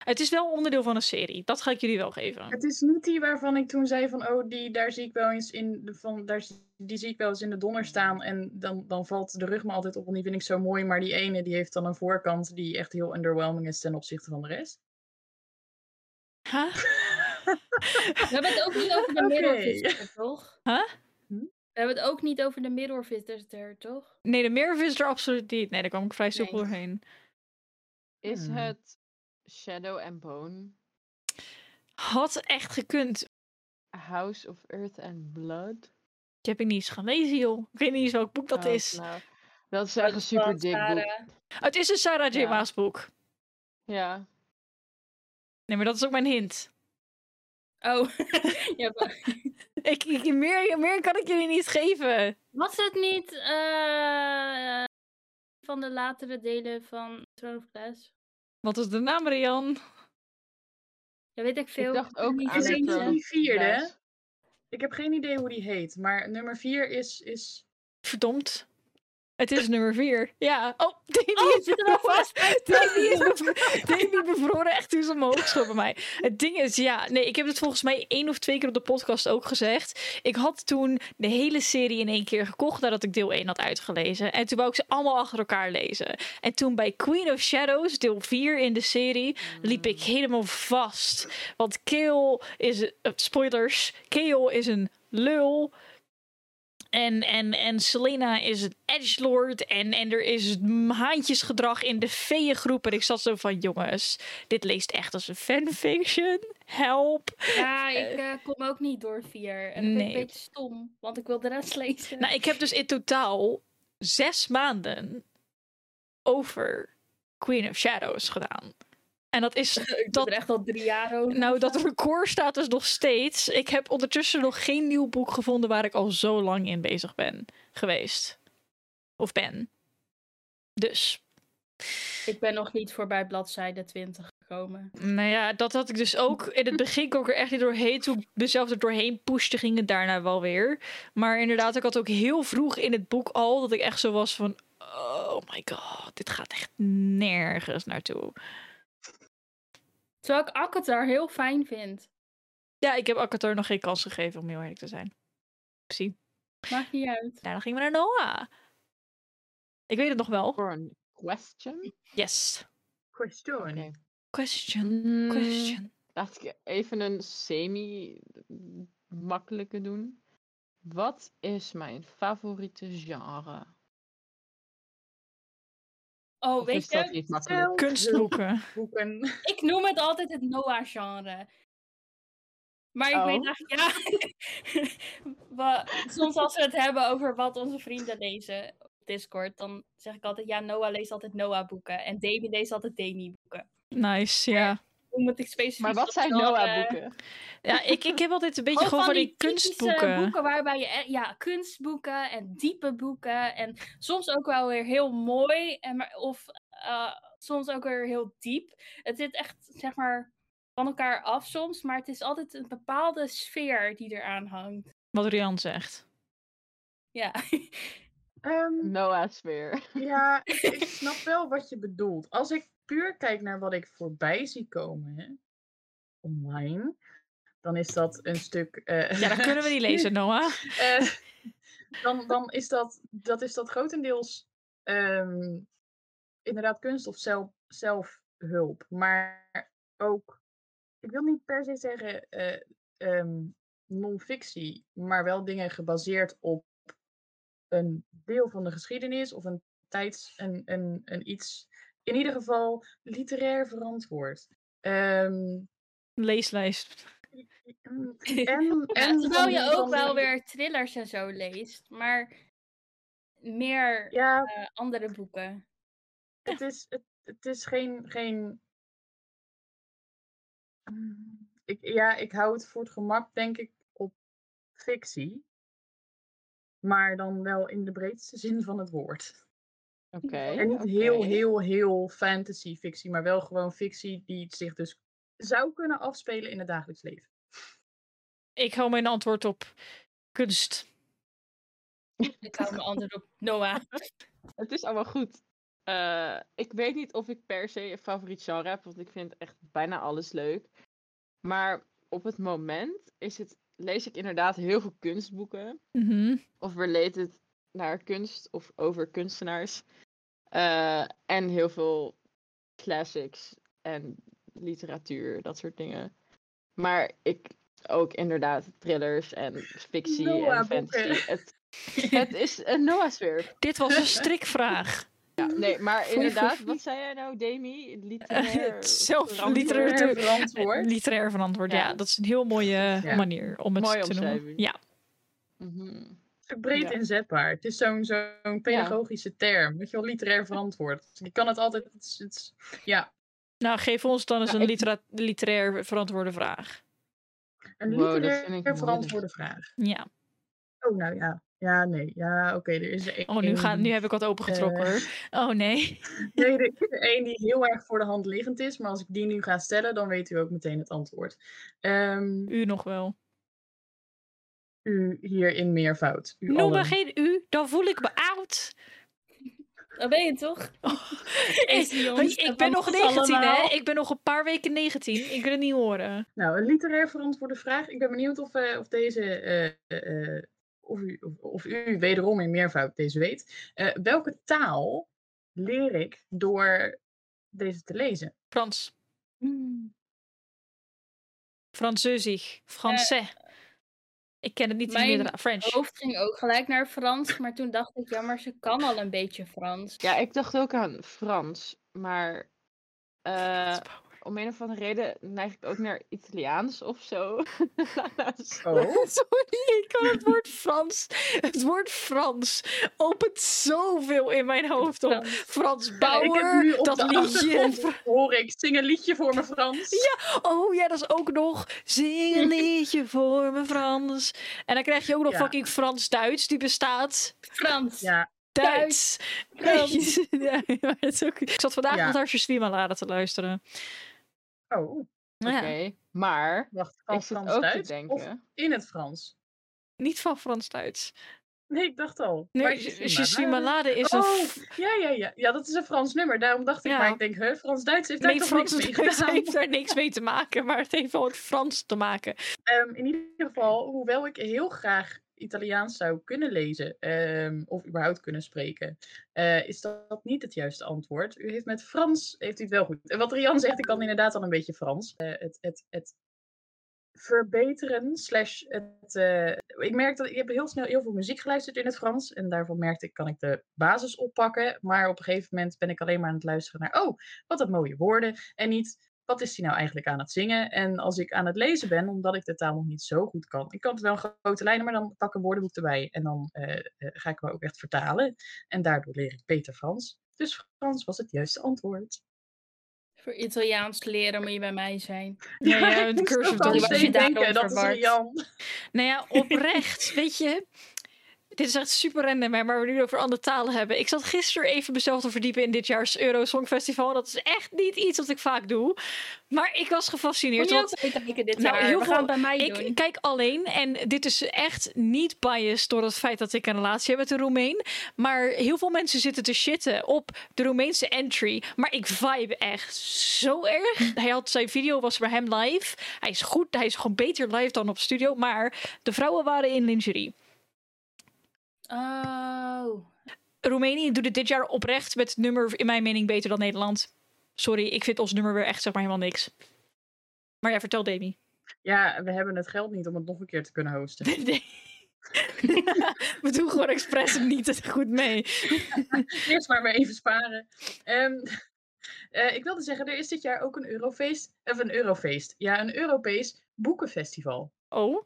Het is wel onderdeel van een serie. Dat ga ik jullie wel geven. Het is niet die waarvan ik toen zei van, oh, die, daar zie ik wel eens in, de, van, daar, zie- die zie ik wel eens in de donder staan. En dan, dan valt de rug me altijd op, en die vind ik zo mooi. Maar die ene, die heeft dan een voorkant die echt heel underwhelming is ten opzichte van de rest. Huh? We hebben het ook niet over de Visitor, toch? Huh? Hm? We hebben het ook niet over de Mirror Visitor, toch? Nee, de Mirror is er absoluut niet. Nee, daar kwam ik vrij soepel Nee. doorheen. Is Hmm. het Shadow and Bone? Had echt gekund. House of Earth and Blood? Die heb ik niet eens gelezen, joh. Ik weet niet eens welk boek dat Oh, is. nou, Dat is echt een super dik boek. Het is een Sarah J. Ja. Maas boek. Ja. Nee, maar dat is ook mijn hint. Oh, ja, maar- Ik, ik- meer, meer kan ik jullie niet geven. was het niet eh, van de latere delen van Throne of Glass? Wat is de naam, Rian? Ja, weet ik veel. dacht ook Niet aan het gelezen. die vierde? Ik heb geen idee hoe die heet, maar nummer vier is... is... Verdomd. Het is nummer vier. Ja. Oh, Davy Oh, is er bevroren. vast? Davy is bevroren. Davy bevroren echt toen ze omhoog schoot bij mij. Het ding is, ja, nee, ik heb het volgens mij één of twee keer op de podcast ook gezegd. Ik had toen de hele serie in één keer gekocht nadat ik deel 1 had uitgelezen. En toen wou ik ze allemaal achter elkaar lezen. En toen bij Queen of Shadows, deel 4 in de serie, liep ik helemaal vast. Want Kale is, eh, spoilers, Kale is een lul. En, en, en Selena is een edgelord. En, en er is haantjesgedrag in de feeëngroep. En ik zat zo van, jongens, dit leest echt als een fanfiction. Help. Ja, ik eh, kom ook niet door vier. En dat vind ik Nee. een beetje stom, want ik wil de rest lezen. Nou, ik heb dus in totaal zes maanden over Queen of Shadows gedaan. En dat is ik dat er echt al drie jaar over. Nou, dat record staat dus nog steeds. Ik heb ondertussen nog geen nieuw boek gevonden waar ik al zo lang in bezig ben geweest. Of ben. Dus, Ik ben nog niet voorbij bladzijde 20 gekomen. nou ja, dat had ik dus ook. In het begin kon ik er echt niet doorheen. Toen mezelf er doorheen pushte, ging het daarna wel weer. Maar inderdaad, ik had ook heel vroeg in het boek al dat ik echt zo was van... Oh my god, dit gaat echt nergens naartoe. Terwijl ik Akatar heel fijn vind. Ja, ik heb Akatar nog geen kans gegeven om heel eerlijk te zijn. Zie. Maakt niet uit. Daarna gingen we naar Noah. Ik weet het nog wel. Voor een question? Yes. Question. Question. Mm, Question. Laat ik even een semi-makkelijke doen. Wat is mijn favoriete genre? Oh, Of weet je, niet makkelijk? Kunstboeken. Boeken. ik noem het altijd het Noah-genre. Maar ik weet Oh. eigenlijk, ja. soms als we het hebben over wat onze vrienden lezen op Discord, dan zeg ik altijd, ja, Noah leest altijd Noah-boeken. En Davy leest altijd Demi-boeken. Nice, ja. Hoe moet ik specifiek Maar wat zijn Noah-boeken? Ja, ik, ik heb altijd een beetje Gewoon gewoon van die kunstboeken. boeken waarbij je, e- ja, kunstboeken en diepe boeken. En soms ook wel weer heel mooi. En maar, of eh, soms ook weer heel diep. Het zit echt, zeg maar, van elkaar af soms. Maar het is altijd een bepaalde sfeer die eraan hangt. Wat Rian zegt. Ja. Ehm, Noah-sfeer. ja, ik, ik snap wel wat je bedoelt. Als ik puur kijk naar wat ik voorbij zie komen hè, online, dan is dat een stuk. eh, Ja, dat kunnen we niet lezen, Noah. Eh, dan, dan is dat, dat is dat grotendeels ehm, inderdaad kunst of zelf, zelfhulp. Maar ook, ik wil niet per se zeggen ehm, non-fictie, maar wel dingen gebaseerd op een deel van de geschiedenis of een tijds, een, een, een iets, in ieder geval literair verantwoord. Ehm, Leeslijst. en, Ja, en terwijl je ook wel weer thrillers en zo leest. Maar meer Ja, eh, andere boeken. het is, het, het is geen. geen... Ik, ja, ik hou het voor het gemak, denk ik, op fictie. Maar dan wel in de breedste zin van het woord. Oké. en niet heel, heel, heel fantasy fictie, maar wel gewoon fictie die zich dus zou kunnen afspelen in het dagelijks leven. Ik hou mijn antwoord op kunst. Ik hou mijn antwoord op Noah. Het is allemaal goed. Eh, ik weet niet of ik per se een favoriet genre heb, want ik vind echt bijna alles leuk. Maar op het moment is het, lees ik inderdaad heel veel kunstboeken. Mhm. Of related naar kunst of over kunstenaars. Eh, en heel veel classics en literatuur, dat soort dingen. Maar ik ook inderdaad thrillers en fictie en fantasy. Het, het is een Noah-sfeer. Dit was een strikvraag. Ja, nee, maar inderdaad, wat zei jij nou, Demi? Literair zelf- literatuur- Literair verantwoord. Literair verantwoord, ja. Ja. Dat is een heel mooie Ja. manier om het Mooie te noemen. Ja. Ook breed Ja. inzetbaar. Het is zo'n zo'n pedagogische term. Weet je wel, literair verantwoord. Je kan het altijd... Het is, het is- ja, Nou, geef ons dan eens Ja, een ik- litera- literair verantwoorde vraag. een Wow, dat literair vind ik moeilijk. verantwoorde vraag. Ja. Oh, nou ja. Ja, nee. Ja, oké. er is er één. Oh, nu, gaan, nu heb ik wat opengetrokken. Eh. hoor. Oh nee. Nee, er is er één die heel erg voor de hand liggend is. Maar als ik die nu ga stellen, dan weet u ook meteen het antwoord. Ehm, U nog wel. U hier in meervoud. U Noem allen. maar geen u, dan voel ik me oud. Dat ben je toch? Ik ben nog ons 19, hè? Ik ben nog een paar weken 19. Ik wil het niet horen. Nou, een literair verantwoorde vraag. Ik ben benieuwd of, eh, of deze. eh, eh, of, u, of, of u wederom in meervoud deze weet. Eh, welke taal leer ik door deze te lezen? Frans. Hmm. Franseusig. Français. Ik ken het niet mijn meer. French. hoofd ging ook gelijk naar Frans, maar toen dacht ik, ja, maar ze kan al een beetje Frans. Ja, ik dacht ook aan Frans, maar eh, om een of andere reden neig ik ook naar Italiaans of zo. Oh. Sorry, ik kan het woord Frans. Het woord Frans opent zoveel in mijn hoofd op. Frans. Frans ik heb Bauer, nu op dat de liedje. hoor ik zing een liedje voor me Frans. Oh ja, dat is ook nog. Zing een liedje voor me Frans. En dan krijg je ook nog Ja. fucking Frans-Duits, die bestaat. Frans. Ja, Duits. Frans. ja, maar het is ook... Ik zat vandaag Ja. nog naar Swimaladen te luisteren. Oh, Oké, Ja, maar wacht. Van ik zit ook te Frans-Duits of denken. in het Frans? niet van Frans-Duits. Nee, ik dacht al. Nee, Je malade is. Oh, ja, ja, ja. Ja, dat is een Frans nummer. Daarom dacht ik, Ja. maar ik denk, huh, Frans-Duits heeft daar Nee, toch Frans niks mee Duits gedaan? heeft daar niks mee te maken, maar het heeft wel met Frans te maken. Ehm, in ieder geval, hoewel ik heel graag Italiaans zou kunnen lezen, ehm, of überhaupt kunnen spreken, eh, is dat niet het juiste antwoord. U heeft met Frans, heeft u het wel goed. En wat Rian zegt, ik kan inderdaad al een beetje Frans. Eh, het, het, het verbeteren, slash het... eh, ik merk dat, ik heb heel snel heel veel muziek geluisterd in het Frans, en daarvan merkte ik, kan ik de basis oppakken, maar op een gegeven moment ben ik alleen maar aan het luisteren naar, oh, wat een mooie woorden, en niet wat is hij nou eigenlijk aan het zingen? En als ik aan het lezen ben, omdat ik de taal nog niet zo goed kan. Ik kan het wel in grote lijnen, maar dan pak ik een woordenboek erbij. En dan eh, eh, ga ik me ook echt vertalen. En daardoor leer ik beter Frans. Dus Frans was het juiste antwoord. Voor Italiaans leren moet je bij mij zijn. Ja, ja, de moest cursus was je denken, dat is. Rian. Nou ja, oprecht, weet je. Dit is echt super random, maar we nu over andere talen hebben. Ik zat gisteren even mezelf te verdiepen in dit jaars Euro Songfestival. Dat is echt niet iets wat ik vaak doe. Maar ik was gefascineerd. Moet je Want ook even kijken dit Nou, jaar. heel We veel- gaan het bij mij ik doen. kijk alleen, en dit is echt niet biased door het feit dat ik een relatie heb met een Roemeen. Maar heel veel mensen zitten te shitten op de Roemeense entry. Maar ik vibe echt zo erg. Hij had zijn video was bij hem live. Hij is goed, hij is gewoon beter live dan op studio. Maar de vrouwen waren in lingerie. Oh. Roemenië doet het dit jaar oprecht met het nummer, in mijn mening, beter dan Nederland. Sorry, ik vind ons nummer weer echt zeg maar helemaal niks. Maar ja, vertel Demi. Ja, we hebben het geld niet om het nog een keer te kunnen hosten. Nee. We doen gewoon expres niet het goed mee. Eerst maar maar even sparen. Ehm, eh, ik wilde zeggen, er is dit jaar ook een Eurofeest. Of een Eurofeest. Ja, een Europees boekenfestival. Oh,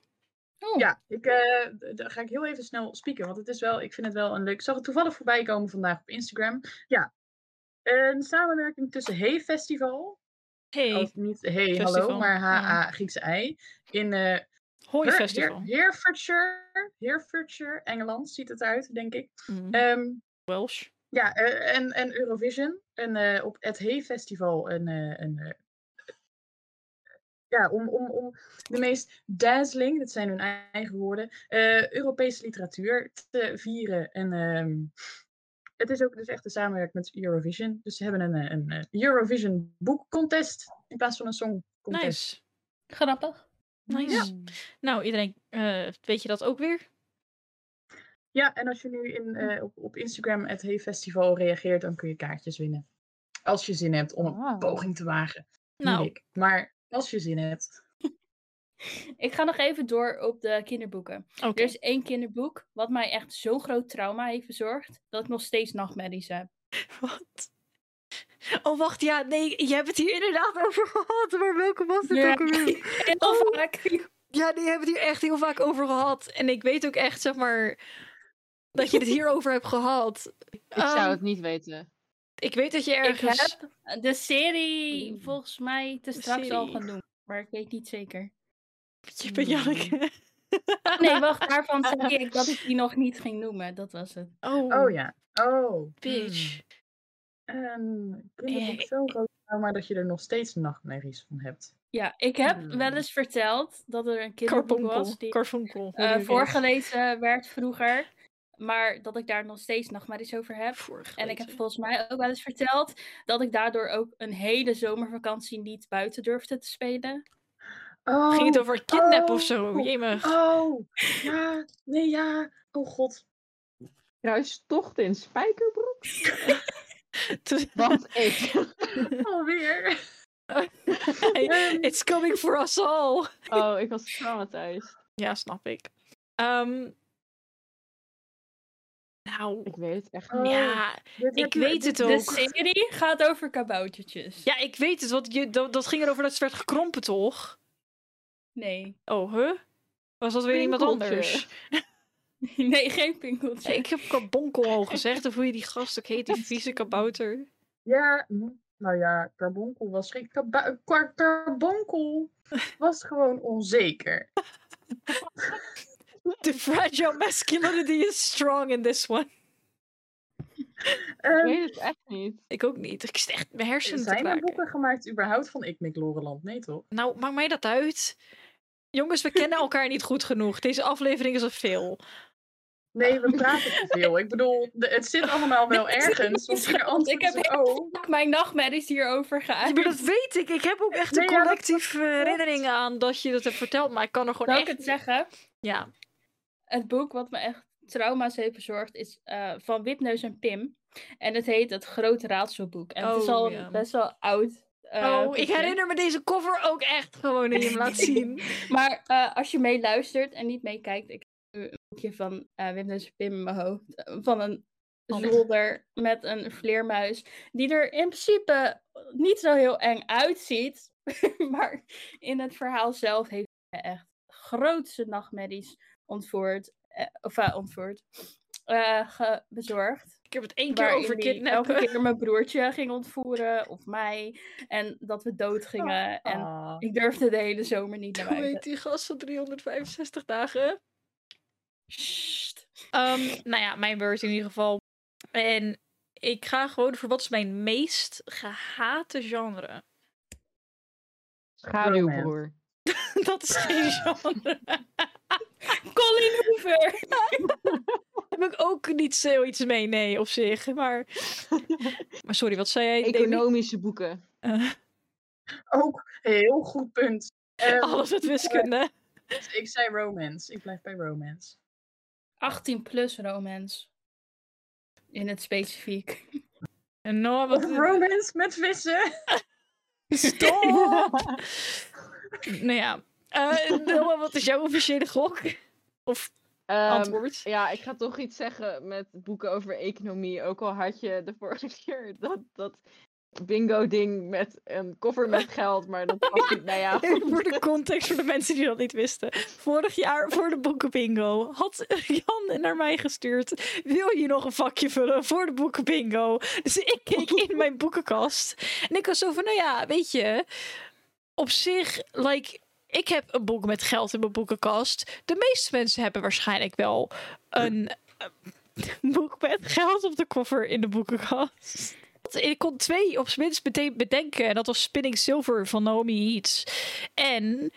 oh. Ja, ik, eh, daar ga ik heel even snel spieken, want het is wel, ik vind het wel een leuk. Ik zag het toevallig voorbij komen vandaag op Instagram. Ja, een samenwerking tussen Hey Festival, hey, of niet Hey Festival, Hallo, maar ja. HA Griekse ei, in eh hoi festival. Her- Herefordshire, Herefordshire, Engeland ziet het uit, denk ik. Mm, Ehm, Welsh. ja, eh, en, en Eurovision. En op het Hey Festival een, een ja, om, om, om de meest dazzling, dat zijn hun eigen woorden, eh, Europese literatuur te vieren. En ehm, het is ook dus echt een samenwerking met Eurovision. Dus ze hebben een, eh, een, eh, Eurovision boekcontest in plaats van een songcontest. Nice. Grappig. Nice. Nou, iedereen, weet je dat ook weer? Ja, en als je nu in, eh, op, op Instagram het Hey Festival reageert, dan kun je kaartjes winnen. Als je zin hebt om een poging te wagen. Nou, ik. Maar als je zin hebt. Ik ga nog even door op de kinderboeken. oké. Er is één kinderboek wat mij echt zo'n groot trauma heeft bezorgd, dat ik nog steeds nachtmerries heb. Wat? Oh, wacht, ja, nee, je hebt het hier inderdaad over gehad. Maar welke was het Ja. ook alweer? Heel Oh. vaak. Ja, die hebben het hier echt heel vaak over gehad. En ik weet ook echt, zeg maar, dat je het hierover hebt gehad. Ik zou Ehm, het niet weten. Ik weet dat je Ik ergens... heb de serie volgens mij te De straks al gaan doen. Maar ik weet niet zeker. Je bent Janneke. Nee, wacht, daarvan zei ik dat ik die nog niet ging noemen. Dat was het. Oh, Oh ja. Oh. bitch. Um, Eh, zo groot, maar dat je er nog steeds nachtmerries van hebt. Ja, ik heb Hmm. wel eens verteld dat er een kinderboek Carbonkel. was die eh, voorgelezen werd vroeger. Maar dat ik daar nog steeds nachtmerries over heb. En ik heb volgens mij ook wel eens verteld dat ik daardoor ook een hele zomervakantie niet buiten durfde te spelen. Oh, Ging het over kidnap of oh, zo? oh, Jemig. Oh, ja, nee, ja. Oh god. Kruistocht in spijkerbroek? Want ik. Alweer. It's coming for us all. Oh, ik was traumatized. Ja, snap ik. Ehm, nou, Ik weet het echt niet. ja, ik heb weet dit- het De ook. serie gaat over kaboutertjes. Ja, ik weet het, want je, dat, dat ging erover dat ze werd gekrompen, toch? Nee. Oh, huh? Was dat weer iemand anders? Nee, geen pinkeltje. Ik heb carbonkel al gezegd, of hoe je die gast ook heet, die vieze kabouter. Ja, hm, nou ja, carbonkel was geen carbonkel was gewoon onzeker. The fragile masculinity is strong in this one. Ik Ehm, weet het echt niet. Ik ook niet. Ik zit echt mijn hersenen te zijn er boeken gemaakt überhaupt van Ik Mik Loreland? Nee toch? Nou, maakt mij dat uit? Jongens, we kennen elkaar niet goed genoeg. Deze aflevering is al veel. Nee, we praten te veel. Ik bedoel, de- het zit allemaal wel ergens. Want Ik heb oh. mijn nachtmerries hierover Ja, geuit. maar dat weet ik. Ik heb ook echt een ja, klopt. herinnering aan dat je dat hebt verteld. Maar ik kan er gewoon Zal ik echt... het zeggen? Ja. Het boek wat me echt trauma's heeft bezorgd is eh, van Wipneus en Pim. En het heet Het Grote Raadselboek. En het is Oh, al best wel oud. eh, oh, ik herinner me deze cover ook echt gewoon dat je hem laat zien. Maar eh, als je meeluistert en niet meekijkt, ik heb nu een boekje van Wipneus en Pim in mijn hoofd. Van een Oh. zolder met een vleermuis. Die er in principe niet zo heel eng uitziet. maar in het verhaal zelf heeft hij echt grootste nachtmerries ontvoerd. eh, of uh, ontvoerd. eh, ge- bezorgd. Ik heb het één keer over kidnappen. elke keer mijn broertje ging ontvoeren. Of mij. En dat we dood gingen. En Ah. ik durfde de hele zomer niet naar Hoe buiten. heet die gast van 365 dagen? Sst. Ehm, nou ja, mijn beurt in ieder geval. En ik ga gewoon voor wat is mijn meest gehate genre. Schaduwbroer. Dat is geen genre. Colin Hoover! Heb ik ook niet zoiets mee, nee, op zich. Maar, maar sorry, wat zei jij? Demi? Economische boeken. Eh, Ook heel goed punt. Ehm, alles met wiskunde. ik zei romance. Ik blijf bij romance. 18 plus romance. In het specifiek. En Noah, wat... romance met vissen. Stop! Nou ja. Noah, wat is jouw officiële gok? Of Ehm, antwoord? ja, ik ga toch iets zeggen met boeken over economie. Ook al had je de vorige keer dat, dat bingo-ding met een koffer met geld, maar dat was niet. Nou ja, voor de context, voor de mensen die dat niet wisten. Vorig jaar voor de boekenbingo had Jan naar mij gestuurd. Wil je nog een vakje vullen voor de boekenbingo? Dus ik keek in mijn boekenkast. En ik was zo van, nou ja, weet je... Op zich, like... Ik heb een boek met geld in mijn boekenkast. De meeste mensen hebben waarschijnlijk wel een eh, boek met geld op de koffer in de boekenkast. Ik kon twee op zijn minst meteen bedenken. En dat was Spinning Silver van Naomi Heats. En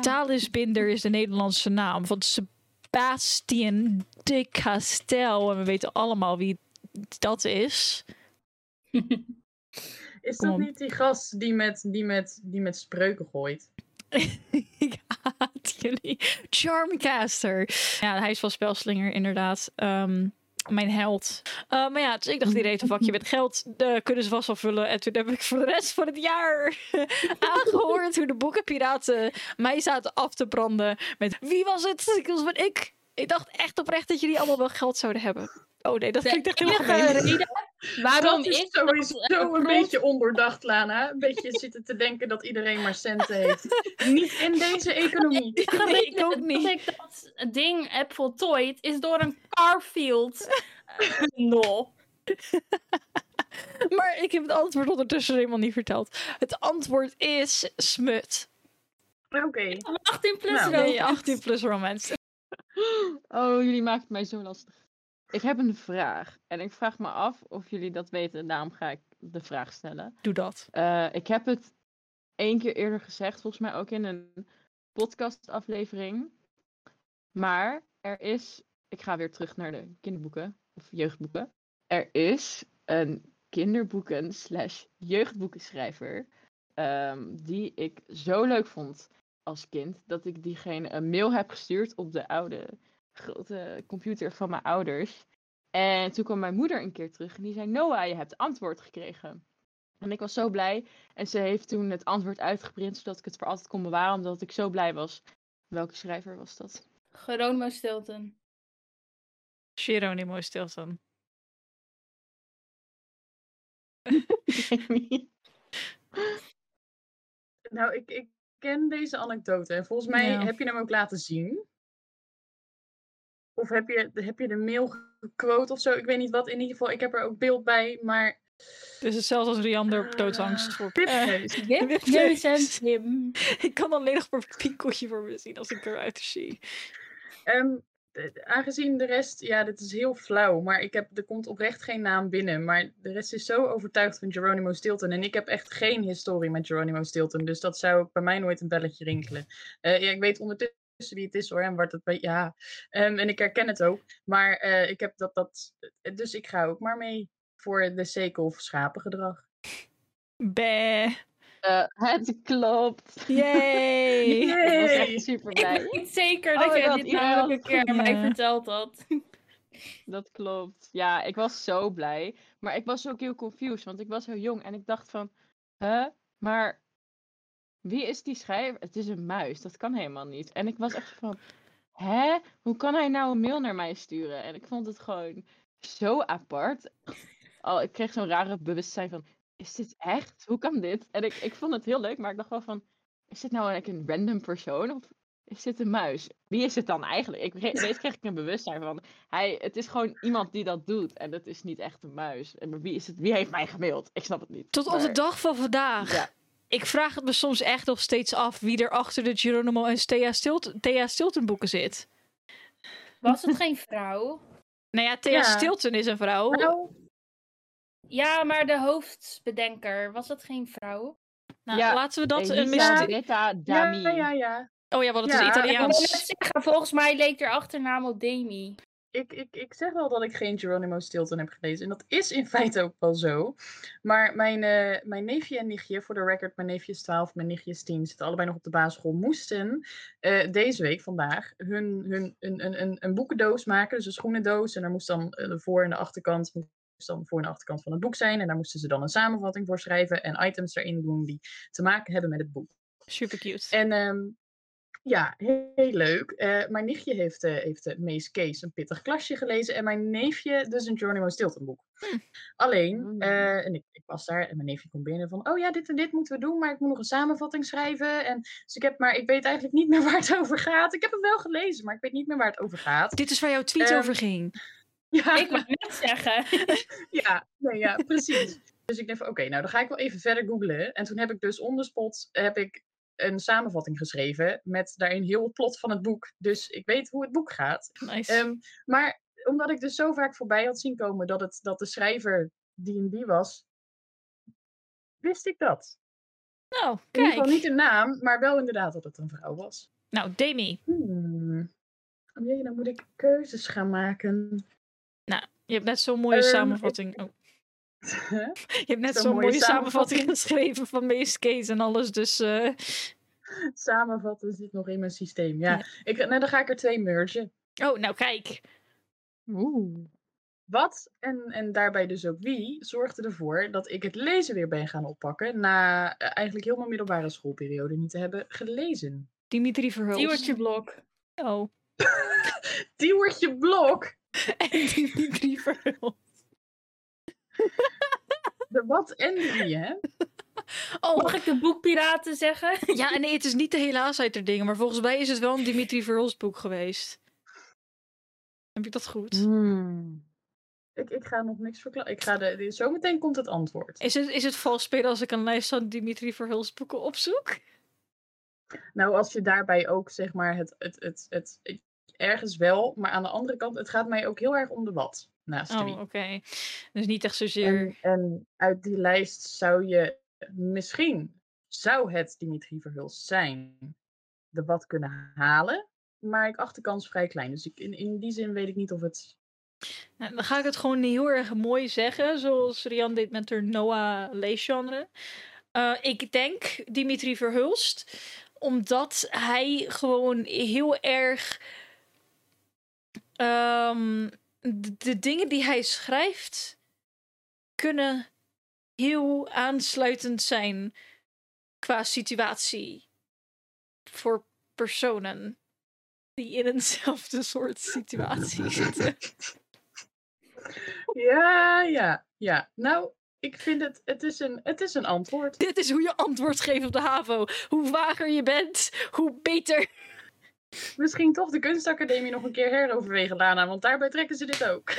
Thales Binder is de Nederlandse naam van Sebastian de Castel. En we weten allemaal wie dat is. Is Kom dat op. niet die gast die met, die met, die met spreuken gooit? Ik haat jullie. Charmcaster. Ja, hij is van Spelslinger, inderdaad. Ehm, mijn held. Uh, maar ja, dus ik dacht, die reed een vakje met geld. Uh, kunnen ze vast wel vullen. En toen heb ik voor de rest van het jaar aangehoord hoe de boekenpiraten mij zaten af te branden. Met wie was het? Ik was van ik. Ik dacht echt oprecht dat jullie allemaal wel geld zouden hebben. Oh nee, dat klinkt echt heel gemeen. reden waarom dat is ik sowieso dat, een beetje ondoordacht, Lana. Een beetje zitten te denken dat iedereen maar centen heeft. Niet in deze economie. Nee, ik ook Dat niet. ik dat ding heb voltooid is door een Carfield eh, bundel. Maar ik heb het antwoord ondertussen helemaal niet verteld. Het antwoord is smut. Oké. 18 plus Nou, romance. Nee, 18 plus romance. Oh, jullie maken het mij zo lastig. Ik heb een vraag. En ik vraag me af of jullie dat weten. Daarom ga ik de vraag stellen. Doe dat. Eh, ik heb het één keer eerder gezegd. Volgens mij ook in een podcastaflevering. Maar er is... Ik ga weer terug naar de kinderboeken. Of jeugdboeken. Er is een kinderboeken slash jeugdboekenschrijver. ehm, die ik zo leuk vond als kind. Dat ik diegene een mail heb gestuurd op de oude grote computer van mijn ouders. En toen kwam mijn moeder een keer terug en die zei: Noah, je hebt antwoord gekregen. En ik was zo blij. En ze heeft toen het antwoord uitgeprint zodat ik het voor altijd kon bewaren, omdat ik zo blij was. Welke schrijver was dat? Geronimo Stilton. Geronimo Stilton. Nou, ik, ik ken deze anekdote. En volgens mij Ja. heb je hem ook laten zien. Of heb je, heb je de mail gequote of zo? Ik weet niet wat. In ieder geval, ik heb er ook beeld bij. Maar Dus hetzelfde als Riander op doodsangst. Voor, eh, Pipneus. Jim? Wip Neus en neus. Jim. ik kan alleen nog maar een pinkeltje voor me zien als ik eruit zie. Ehm, eh, aangezien de rest, ja, dit is heel flauw, maar ik heb, er komt oprecht geen naam binnen. Maar de rest is zo overtuigd van Geronimo Stilton. En ik heb echt geen historie met Geronimo Stilton. Dus dat zou bij mij nooit een belletje rinkelen. Eh, ja, ik weet ondertussen wie het is hoor. En wat het bij, ja. Ehm, en ik herken het ook. Maar eh, ik heb dat, dat. eh, Dus ik ga ook maar mee voor de sekel of schapengedrag. Bah. Eh, het klopt. Yay. Ik was echt super Ik blij. weet zeker Oh dat jij God, dit een het keer aan mij verteld had. Dat klopt. Ja, ik was zo blij. Maar ik was ook heel confused, want ik was heel jong en ik dacht van, hè, maar wie is die schrijver? Het is een muis, dat kan helemaal niet. En ik was echt van, hè, hoe kan hij nou een mail naar mij sturen? En ik vond het gewoon zo apart. Oh, ik kreeg zo'n rare bewustzijn van, is dit echt? Hoe kan dit? En ik, ik vond het heel leuk, maar ik dacht wel van, is dit nou like, een random persoon of is dit een muis? Wie is het dan eigenlijk? Ik, kreeg- ineens kreeg ik een bewustzijn van, hij, het is gewoon iemand die dat doet en het is niet echt een muis. En maar wie, is het, wie heeft mij gemaild? Ik snap het niet. Tot op de Maar- dag van vandaag. Ja. Ik vraag het me soms echt nog steeds af wie er achter de Geronimo en Thea Stilton, Thea Stilton boeken zit. Was het geen vrouw? Nou ja, Thea Ja. Stilton is een vrouw. Nou, Ja, maar de hoofdbedenker, was dat geen vrouw? Nou, ja, laten we dat een Elisa mysterie... Rita ja, Dami. ja, ja. Oh ja, want het Ja, is ik Ik Italiaans. net zeggen, volgens mij leek er achternaam op Demi. ik, ik, ik zeg wel dat ik geen Geronimo Stilton heb gelezen. En dat is in feite ook wel zo. Maar mijn, eh, mijn neefje en nichtje, voor de record, mijn neefje is 12, mijn nichtje is 10, zitten allebei nog op de basisschool, moesten eh, deze week, vandaag, hun, hun, een, een, een, een boekendoos maken. Dus een schoenendoos. En daar moest dan eh, de voor- en de achterkant, moest dan voor- en achterkant van het boek zijn. En daar moesten ze dan een samenvatting voor schrijven en items erin doen die te maken hebben met het boek. Super cute. En ehm, ja, heel, heel leuk. Eh, mijn nichtje heeft, eh heeft uh, Mees Kees een pittig klasje gelezen. En mijn neefje dus een Geronimo Stilton boek. Alleen, Mm. eh, en ik, ik was daar en mijn neefje komt binnen van... Oh ja, dit en dit moeten we doen, maar ik moet nog een samenvatting schrijven. En, dus ik heb, maar ik weet eigenlijk niet meer waar het over gaat. Ik heb het wel gelezen, maar ik weet niet meer waar het over gaat. Dit is waar jouw tweet Ehm, over ging. Ja, Ik wou net zeggen. ja, nee, ja, precies. Dus ik dacht van, oké, nou dan ga ik wel even verder googlen. En toen heb ik dus on the spot heb ik een samenvatting geschreven met daarin heel het plot van het boek. Dus ik weet hoe het boek gaat. Nice. Ehm, maar omdat ik dus zo vaak voorbij had zien komen dat, het, dat de schrijver die en die was, wist ik dat. nou, In ieder geval kijk. niet de naam, maar wel inderdaad dat het een vrouw was. Nou, Demi, Hmm. Oh jee, dan moet ik keuzes gaan maken. Je hebt net zo'n mooie Ehm, samenvatting. Oh, je hebt net zo'n zo'n mooie mooie samenvatting samenvatting. geschreven van Mees Kees en alles. Dus eh, Samenvatten zit nog in mijn systeem. Ja, Ja. Ik, nou, dan ga ik er twee mergen. Oh, nou kijk. Oeh. Wat, en, en daarbij dus ook wie, zorgde ervoor dat ik het lezen weer ben gaan oppakken. Na eh, eigenlijk heel mijn middelbare schoolperiode niet te hebben gelezen. Dimitri Verhulst. Diewertje Blok. Oh. Diewertje Blok. En Dimitri Verhulst. De wat en de wie, hè? Oh, Mag ik de boekpiraten zeggen? ja, nee, het is niet de hele Aansluiter dingen, maar volgens mij is het wel een Dimitri Verhulst boek geweest. Heb ik dat goed? Hmm. Ik, ik ga nog niks verklaren. Ik ga de, de- zometeen komt het antwoord. Is het, is het vals spelen als ik een lijst van Dimitri Verhulst boeken opzoek? Nou, als je daarbij ook zeg maar het, het, het, het- ergens wel, maar aan de andere kant, het gaat mij ook heel erg om de wat naast Oh, oké. Dus niet echt zozeer... En, en uit die lijst zou je misschien, zou het Dimitri Verhulst zijn, de wat kunnen halen. Maar ik acht de kans vrij klein. Dus ik, in, in die zin weet ik niet of het. Nou, dan ga ik het gewoon heel erg mooi zeggen, zoals Rian deed met haar Noah leesgenre. Eh, ik denk Dimitri Verhulst, omdat hij gewoon heel erg ehm, de, de dingen die hij schrijft kunnen heel aansluitend zijn qua situatie voor personen die in eenzelfde soort situatie zitten. Ja, ja, ja. Nou, ik vind het, het is een, het is een antwoord. Dit is hoe je antwoord geeft op de HAVO. Hoe vager je bent, hoe beter. Misschien toch de kunstacademie nog een keer heroverwegen, Lana, want daarbij trekken ze dit ook.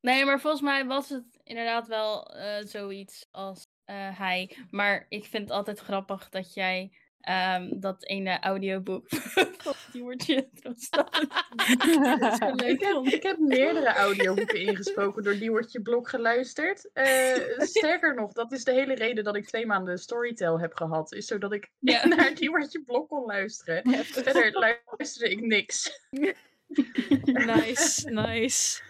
Nee, maar volgens mij was het inderdaad wel eh, zoiets als eh, hij. Maar ik vind het altijd grappig dat jij ehm, dat ene audioboek van die woordje zo leuk Ik heb, ik heb meerdere audioboeken ingesproken door Diewertje Blok geluisterd. Eh, sterker nog, dat is de hele reden dat ik twee maanden Storytel heb gehad. Is zodat ik Ja. naar Diewertje Blok kon luisteren. Verder luisterde ik niks. Nice, nice.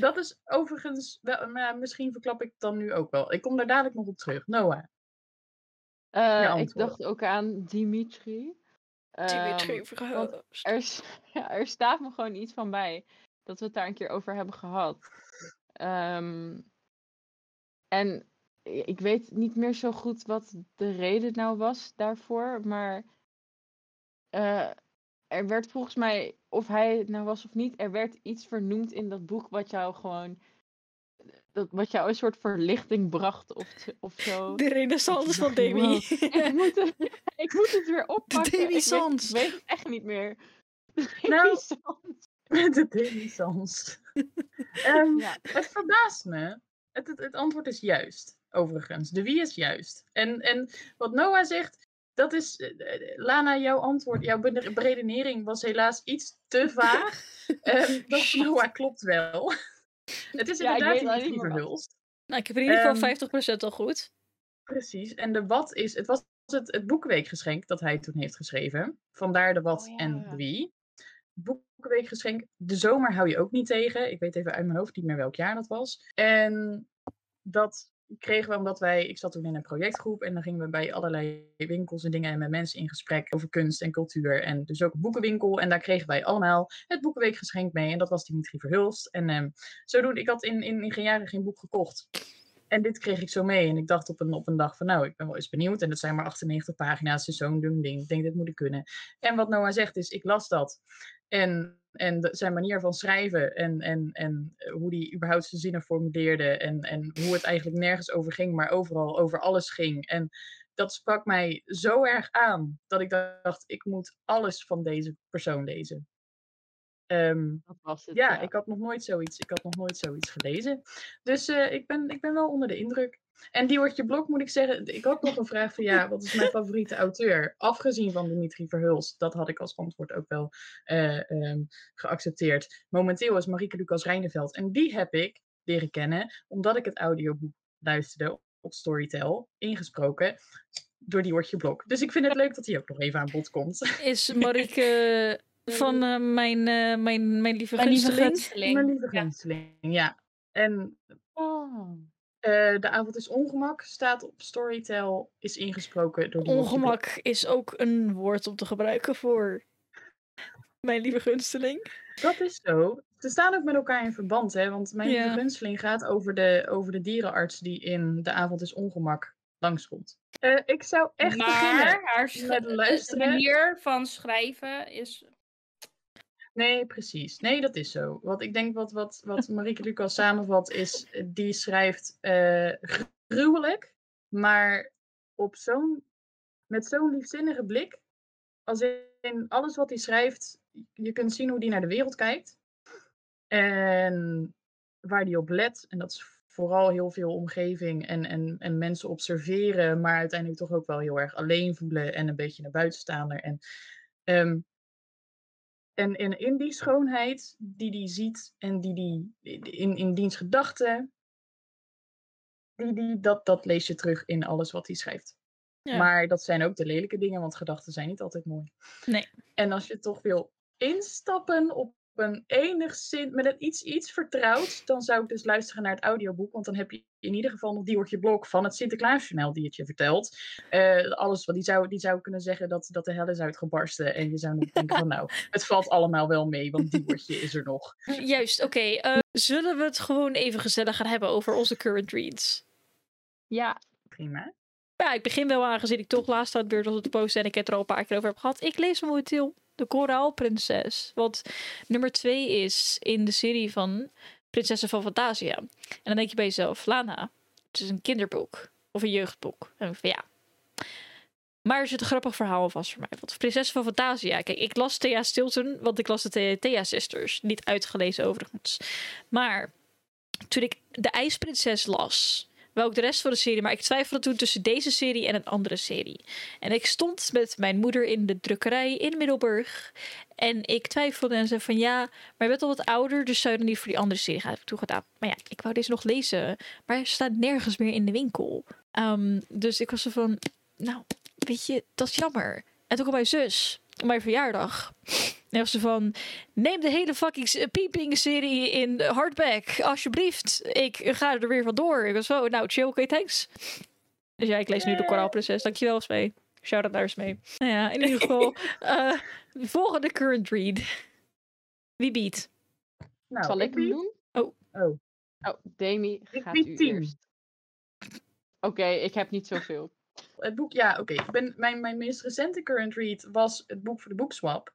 Dat is overigens, wel, maar misschien verklap ik het dan nu ook wel. Ik kom daar dadelijk nog op terug. Noah. Eh, ik dacht ook aan Dimitri. Dimitri Verhulst. er, ja, er staat me gewoon iets van bij dat we het daar een keer over hebben gehad. Ehm, en ik weet niet meer zo goed wat de reden nou was daarvoor, maar eh, er werd volgens mij, of hij het nou was of niet, er werd iets vernoemd in dat boek wat jou gewoon, dat, wat jou een soort verlichting bracht of, of zo. De renaissance van Demi. wow. ik, moet het, ik moet het weer oppakken. Ik weet, ik Demisans. weet het echt niet meer. De Nou, Demisans. De Denisans. Ehm Ja. Het verbaast me. Het, het, het antwoord is juist, overigens. De wie is juist. En, en wat Noah zegt, dat is... eh, eh, Lana, jouw antwoord, jouw beredenering was helaas iets te vaag. Ehm, dat van Noah klopt wel. Het is Ja, ik inderdaad maar wat. Verhulst. Nou, ik heb in ieder geval Ehm, 50% al goed. Precies. En de wat is... Het was het, het boekenweekgeschenk dat hij toen heeft geschreven. Vandaar de wat Oh, en ja. de wie. Boekenweekgeschenk. De zomer hou je ook niet tegen. Ik weet even uit mijn hoofd niet meer welk jaar dat was. En dat kregen we omdat wij... Ik zat toen in een projectgroep en dan gingen we bij allerlei winkels en dingen en met mensen in gesprek over kunst en cultuur. En dus ook een boekenwinkel. En daar kregen wij allemaal het boekenweekgeschenk mee. En dat was Dimitri Verhulst. En ehm zodoende, ik had in, in, in geen jaren geen boek gekocht. En dit kreeg ik zo mee. En ik dacht op een, op een dag van, nou, ik ben wel eens benieuwd. En dat zijn maar 98 pagina's, dus zo'n ding ding. Ik denk, dit moet ik kunnen. En wat Noah zegt is, ik las dat. En, en de- zijn manier van schrijven en, en, en eh, hoe hij überhaupt zijn zinnen formuleerde. En, en hoe het eigenlijk nergens over ging, maar overal over alles ging. En dat sprak mij zo erg aan, dat ik dacht, ik moet alles van deze persoon lezen. Ehm, Dat was het. ja, ik had nog nooit zoiets, ik had nog nooit zoiets gelezen. Dus eh, ik, ben, ik ben wel onder de indruk. En Diewertje Blok moet ik zeggen, ik had nog een vraag van ja, wat is mijn favoriete auteur? Afgezien van Dimitri Verhulst, dat had ik als antwoord ook wel eh, ehm, geaccepteerd. Momenteel is Marieke Lucas Rijneveld en die heb ik leren kennen omdat ik het audioboek luisterde op Storytel, ingesproken door Diewertje Blok. Dus ik vind het leuk dat hij ook nog even aan bod komt. Is Marieke van eh, mijn, eh, mijn, mijn lieve Mijn lieve gunsteling? gunsteling. Mijn lieve Ja. gunsteling, ja. En Oh. Eh, de avond is ongemak, staat op Storytel, is ingesproken door. Ongemak is ook een woord om te gebruiken voor mijn lieve gunsteling. Dat is zo. Ze staan ook met elkaar in verband, hè? Want mijn Ja. lieve gunsteling gaat over de, over de dierenarts die in de avond is ongemak langskomt. Eh ik zou echt beginnen. maar haar sch- met luisteren. manier van schrijven is Nee, precies. Nee, dat is zo. Wat ik denk wat, wat, wat Marieke Lucas samenvat is, eh, die schrijft eh, gruwelijk, maar op zo'n, met zo'n liefzinnige blik. Als in alles wat hij schrijft, je kunt zien hoe hij naar de wereld kijkt. En waar hij op let. En dat is vooral heel veel omgeving en, en, en mensen observeren, maar uiteindelijk toch ook wel heel erg alleen voelen en een beetje naar buitenstaander. En ehm, en in, in die schoonheid die die ziet en die die in, in diens gedachten, die, die, dat, dat lees je terug in alles wat hij schrijft. Ja. Maar dat zijn ook de lelijke dingen, want gedachten zijn niet altijd mooi. Nee. En als je toch wil instappen op een enigszins, met een iets, iets vertrouwd, dan zou ik dus luisteren naar het audioboek. Want dan heb je in ieder geval nog Diewertje Blok van het Sinterklaasjournaal die het je vertelt. Eh, alles wat die zou, die zou kunnen zeggen dat, dat de hel is uitgebarsten. En je zou nog denken van nou, het valt allemaal wel mee, want Diewertje is er nog. Juist, oké. eh, zullen we het gewoon even gezellig gaan hebben over onze current reads? Ja, Prima. Ja, ik begin wel aangezien ik toch laatst aan het beurt was om te posten en ik het er al een paar keer over heb gehad. Ik lees momenteel De Koraalprinses. Wat nummer twee is in de serie van Prinsessen van Fantasia. En dan denk je bij jezelf, Lana, het is een kinderboek. Of een jeugdboek. En van ja. Maar er zit een grappig verhaal vast voor mij. Want Prinsessen van Fantasia. Kijk, ik las Thea Stilton, want ik las de The- Thea Sisters. Niet uitgelezen overigens. Maar toen ik De IJsprinses las, wel ook de rest van de serie, maar ik twijfelde toen tussen deze serie en een andere serie. En ik stond met mijn moeder in de drukkerij in Middelburg. En ik twijfelde en zei van ja, maar je bent al wat ouder, dus zou je dan niet voor die andere serie gaan? Toegedaan. Maar ja, ik wou deze nog lezen, maar hij staat nergens meer in de winkel. Ehm, dus ik was zo van, nou, weet je, dat is jammer. En toen kwam mijn zus mijn verjaardag. En was ze van, neem de hele fucking s- peeping serie in hardback, alsjeblieft. Ik ga er weer van door. Ik was zo, nou chill, oké, thanks. Dus ja, ik lees nu de Koraalprinses. Dankjewel, Smee. Shout-out naar Smee. Nou ja, in ieder geval, eh, de volgende current read. Wie biedt? Nou, zal ik hem doen? Oh, Oh, Demi, Ik gaat bied u tien. eerst. Oké, ik heb niet zoveel. het boek, ja, oké. Ik ben Mijn, mijn meest recente current read was het boek voor de boekswap.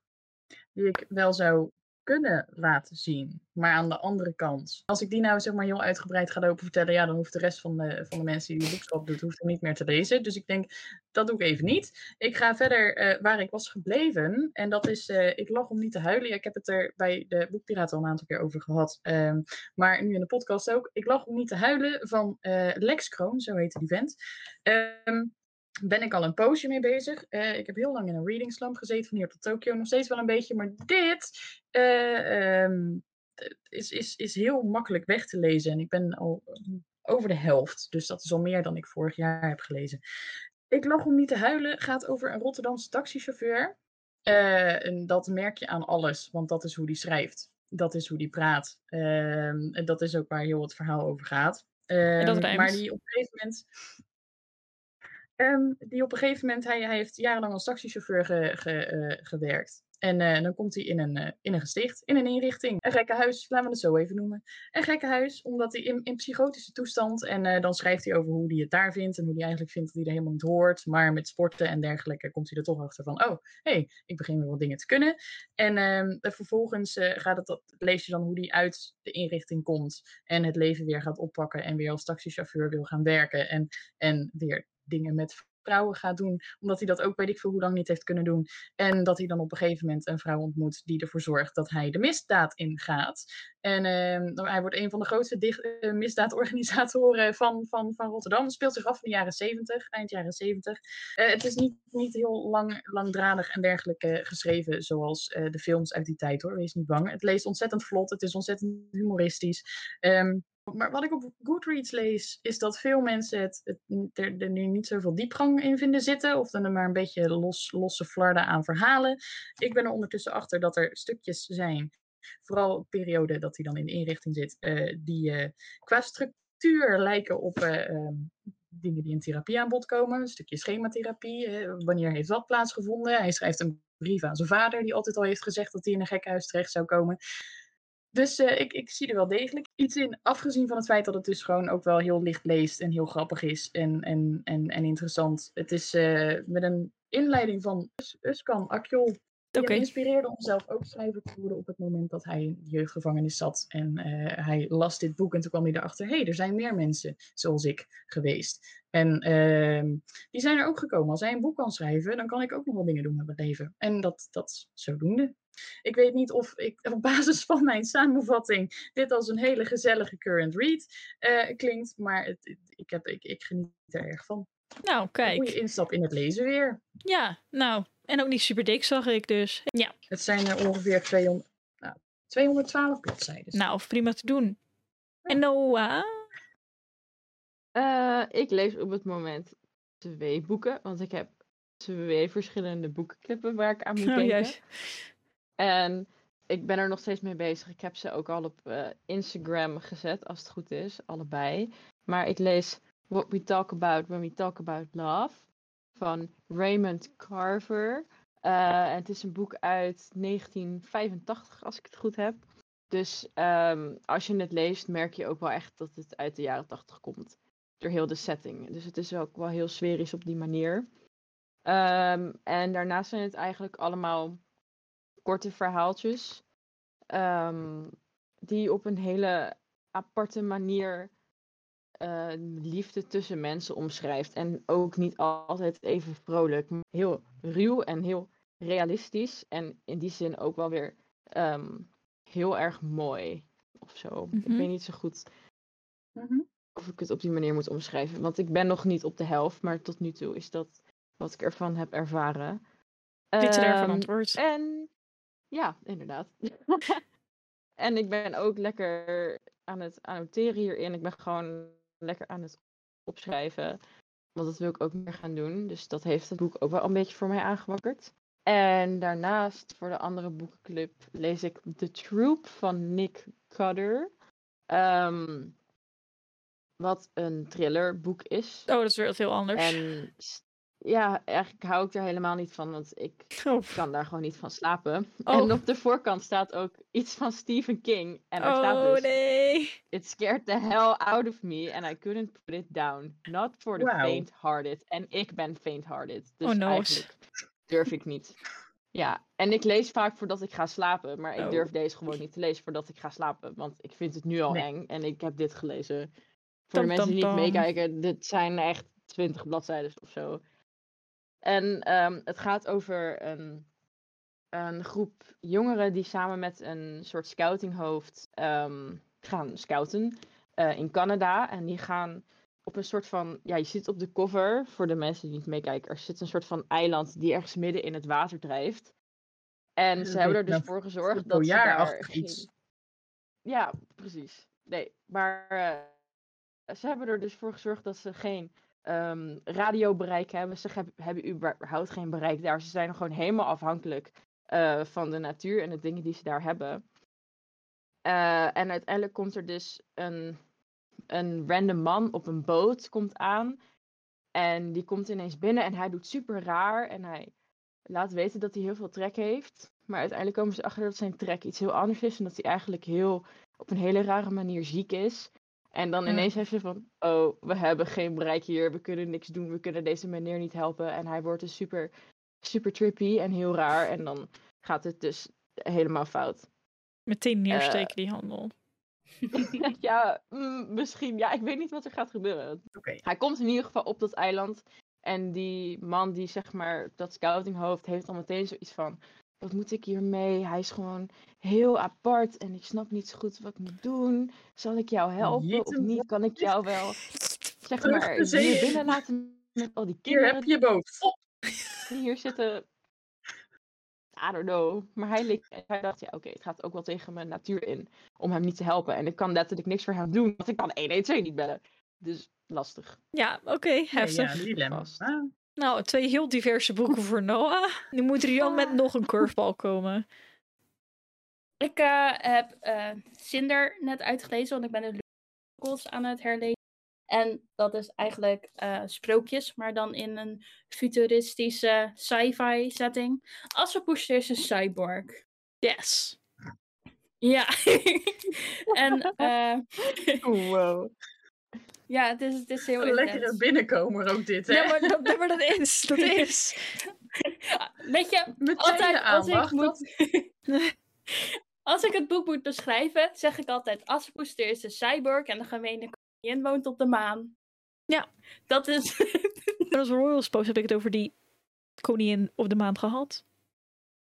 Die ik wel zou kunnen laten zien. Maar aan de andere kant, als ik die nou zeg maar heel uitgebreid ga lopen vertellen, ja, dan hoeft de rest van de, van de mensen die de boekschap doet, hoeft hem niet meer te lezen. Dus ik denk, dat doe ik even niet. Ik ga verder eh, waar ik was gebleven. En dat is, eh, ik lag om niet te huilen. Ik heb het er bij de Boekpiraten al een aantal keer over gehad. Ehm, maar nu in de podcast ook. Ik lag om niet te huilen van eh, Lex Kroon, zo heette die vent. Ehm, ben ik al een poosje mee bezig. Eh, ik heb heel lang in een reading slump gezeten, van hier tot Tokio. Nog steeds wel een beetje, maar dit eh, ehm, is, is, is heel makkelijk weg te lezen. En ik ben al mm, over de helft. Dus dat is al meer dan ik vorig jaar heb gelezen. Ik lag om niet te huilen gaat over een Rotterdamse taxichauffeur. Eh, en dat merk je aan alles, want dat is hoe die schrijft. Dat is hoe die praat. Ehm, en dat is ook waar heel het verhaal over gaat. Ehm, maar die op een gegeven moment. Ehm, die op een gegeven moment, hij, heeft jarenlang als taxichauffeur eh, gewerkt. En eh, dan komt hij in een, eh, in een gesticht, in een inrichting. Een gekke huis, laten we het zo even noemen. Een gekke huis, omdat hij in, in psychotische toestand. En dan schrijft hij over hoe hij het daar vindt. En hoe hij eigenlijk vindt dat hij er helemaal niet hoort. Maar met sporten en dergelijke komt hij er toch achter van: oh, hé, hey, ik begin weer wat dingen te kunnen. En ehm, eh, vervolgens gaat het, dat, lees je dan hoe hij uit de inrichting komt. En het leven weer gaat oppakken. En weer als taxichauffeur wil gaan werken. En, en weer dingen met vrouwen gaat doen. Omdat hij dat ook weet ik veel hoe lang niet heeft kunnen doen. En dat hij dan op een gegeven moment een vrouw ontmoet die ervoor zorgt dat hij de misdaad ingaat. En ehm, dan- hij wordt een van de grootste eh, misdaadorganisatoren van, van, van Rotterdam. Het speelt zich af in de jaren 70, eind jaren 70. Eh, het is niet, niet heel lang, langdradig en dergelijke geschreven zoals eh, de films uit die tijd hoor. Wees niet bang. Het leest ontzettend vlot, het is ontzettend humoristisch. Ehm, maar wat ik op Goodreads lees, is dat veel mensen het, er, nu niet zoveel diepgang in vinden zitten. Of dan er maar een beetje los, losse flarden aan verhalen. Ik ben er ondertussen achter dat er stukjes zijn, vooral periode dat hij dan in de inrichting zit, eh, die eh, qua structuur lijken op eh, ehm, dingen die in therapie aan bod komen. Een stukje schematherapie. wanneer heeft wat plaatsgevonden? Hij schrijft een brief aan zijn vader, die altijd al heeft gezegd dat hij in een gekhuis terecht zou komen. Dus eh, ik, ik zie er wel degelijk iets in. Afgezien van het feit dat het dus gewoon ook wel heel licht leest en heel grappig is en, en, en, en interessant. Het is eh, met een inleiding van Us- Uskan Akjol. Die inspireerde om zelf ook schrijver te worden op het moment dat hij in de jeugdgevangenis zat. En eh, hij las dit boek en toen kwam hij erachter, hé, hey, er zijn meer mensen zoals ik geweest. En ehm, die zijn er ook gekomen. Als hij een boek kan schrijven, dan kan ik ook nog wel dingen doen met mijn leven. En dat, dat zodoende. Ik weet niet of ik op basis van mijn samenvatting dit als een hele gezellige current read eh, klinkt, maar het, ik, heb, ik, ik geniet er erg van. Nou, Een goede kijk. instap in het lezen weer. Ja, nou. En ook niet super dik, zag ik dus. Ja, Het zijn er ongeveer 200, nou, 212 bladzijden. nou, prima te doen. En Noah? Eh, ik lees op het moment twee boeken, want ik heb twee verschillende boekenclippen waar ik aan moet Oh, denken. juist. En ik ben er nog steeds mee bezig. Ik heb ze ook al op eh, Instagram gezet, als het goed is, allebei. Maar ik lees What We Talk About When We Talk About Love van Raymond Carver. Eh, en het is een boek uit 1985, als ik het goed heb. Dus ehm, als je het leest, merk je ook wel echt dat het uit de jaren 80 komt. Door heel de setting. Dus het is ook wel heel sferisch op die manier. Ehm, en daarnaast zijn het eigenlijk allemaal korte verhaaltjes. ehm, die op een hele aparte manier eh, liefde tussen mensen omschrijft. En ook niet altijd even vrolijk. maar Heel ruw en heel realistisch. En in die zin ook wel weer ehm, heel erg mooi. Of zo. Ik Mhm. weet niet zo goed Mhm. of ik het op die manier moet omschrijven. Want ik ben nog niet op de helft. Maar tot nu toe is dat wat ik ervan heb ervaren. Literair van Ehm, antwoord. en ja, inderdaad. en ik ben ook lekker aan het annoteren hierin. Ik ben gewoon lekker aan het opschrijven. Want dat wil ik ook meer gaan doen. Dus dat heeft het boek ook wel een beetje voor mij aangewakkerd. En daarnaast, voor de andere boekenclub, lees ik The Troop van Nick Cutter. Ehm, wat een thrillerboek is. Oh, dat is weer heel anders. En ja, eigenlijk hou ik er helemaal niet van, want ik Oh. kan daar gewoon niet van slapen. Oh. En op de voorkant staat ook iets van Stephen King. En er staat Oh dus, nee. It scared the hell out of me and I couldn't put it down. Not for the faint-hearted. En ik ben faint-hearted. Dus Oh, no. eigenlijk durf ik niet. Ja, en ik lees vaak voordat ik ga slapen. Maar ik Oh. durf deze gewoon niet te lezen voordat ik ga slapen. Want ik vind het nu al Nee. eng. En ik heb dit gelezen. Voor Tam, de mensen die tam, niet meekijken, dit zijn echt 20 bladzijden of zo. En ehm, het gaat over een, een groep jongeren die samen met een soort scoutinghoofd ehm, gaan scouten eh, in Canada. En die gaan op een soort van, ja, je ziet op de cover, voor de mensen die niet meekijken, er zit een soort van eiland die ergens midden in het water drijft. En ze hebben er dus beetje voor gezorgd dat ze daar iets. Ja, precies. Nee, maar eh, ze hebben er dus voor gezorgd dat ze geen ehm, radiobereik hebben. Ze heb- hebben überhaupt geen bereik daar. Ze zijn gewoon helemaal afhankelijk eh, van de natuur en de dingen die ze daar hebben. Eh, en uiteindelijk komt er dus een, een random man op een boot komt aan. En die komt ineens binnen en hij doet super raar. En hij laat weten dat hij heel veel trek heeft. Maar uiteindelijk komen ze achter dat zijn trek iets heel anders is. En dat hij eigenlijk heel, op een hele rare manier ziek is. En dan ineens heeft ze van, oh, we hebben geen bereik hier. We kunnen niks doen. We kunnen deze meneer niet helpen. En hij wordt dus super, super trippy en heel raar. En dan gaat het dus helemaal fout. Meteen neersteken die handel. ja, mm, misschien. Ja, ik weet niet wat er gaat gebeuren. Oké. Hij komt in ieder geval op dat eiland. En die man die zeg maar dat scoutinghoofd heeft dan meteen zoiets van... Wat moet ik hiermee? Hij is gewoon heel apart en ik snap niet zo goed wat ik moet doen. Zal ik jou helpen Jeet of niet? Kan ik jou wel zeg maar hier in. binnen laten met al die Hier kinderen heb je boot. Hier zitten? I don't know. Maar hij, leek, hij dacht, ja oké, het gaat ook wel tegen mijn natuur in om hem niet te helpen. En ik kan letterlijk niks voor hem doen, want ik kan 112 niet bellen. Dus lastig. Ja, oké, Ja, heftig. ja, dilemma. Ah, Nou, twee heel diverse boeken voor Noah. Nu moet Rian met nog een curveball komen. Ik eh, heb eh Cinder net uitgelezen, want ik ben de Lucas aan het herlezen. En dat is eigenlijk eh, sprookjes, maar dan in een futuristische sci-fi setting. Assepoester is een cyborg. Yes. Ja. en eh, Wow. Ja, het is, het is heel een lekkere binnenkomer ook dit, hè? Ja, maar dat, maar dat is. Dat is. Weet je, Meteen altijd als ik, moet... als ik het boek moet beschrijven, zeg ik altijd... Assepoester is de cyborg en de gemene koningin woont op de maan. Ja. Dat is... Als Royals Post heb ik het over die koningin op de maan gehad.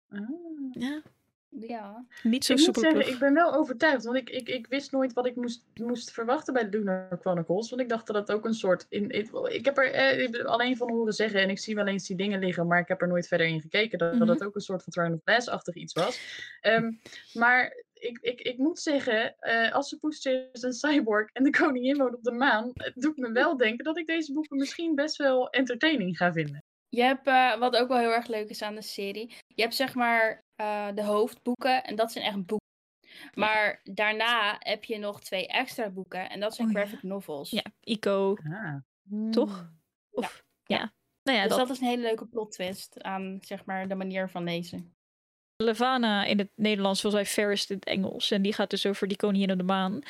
Ah. Ja. Ja. Niet zo Ik moet super zeggen, ik ben wel overtuigd. Want ik, ik, ik wist nooit wat ik moest, moest verwachten bij Lunar Chronicles. Want ik dacht dat het ook een soort... In, ik, ik heb er eh, ik heb alleen van horen zeggen. En ik zie wel eens die dingen liggen. Maar ik heb er nooit verder in gekeken. Dat, Mhm. dat het ook een soort van Throne of Glass-achtig iets was. Ehm, maar ik, ik, ik moet zeggen... eh als ze is een cyborg en de koningin woont op de maan... Het doet me wel denken dat ik deze boeken misschien best wel entertaining ga vinden. Je hebt, eh, wat ook wel heel erg leuk is aan de serie, je hebt zeg maar eh, de hoofdboeken en dat zijn echt boeken. Maar daarna heb je nog twee extra boeken en dat zijn Oh, ja. graphic novels. Ja, Ico. Ah. Toch? Of, ja. Nou ja, Dus dat, dat is een hele leuke plot twist aan zeg maar de manier van lezen. Levana in het Nederlands, zoals hij Ferris in het Engels. En die gaat dus over die koningin op de maan.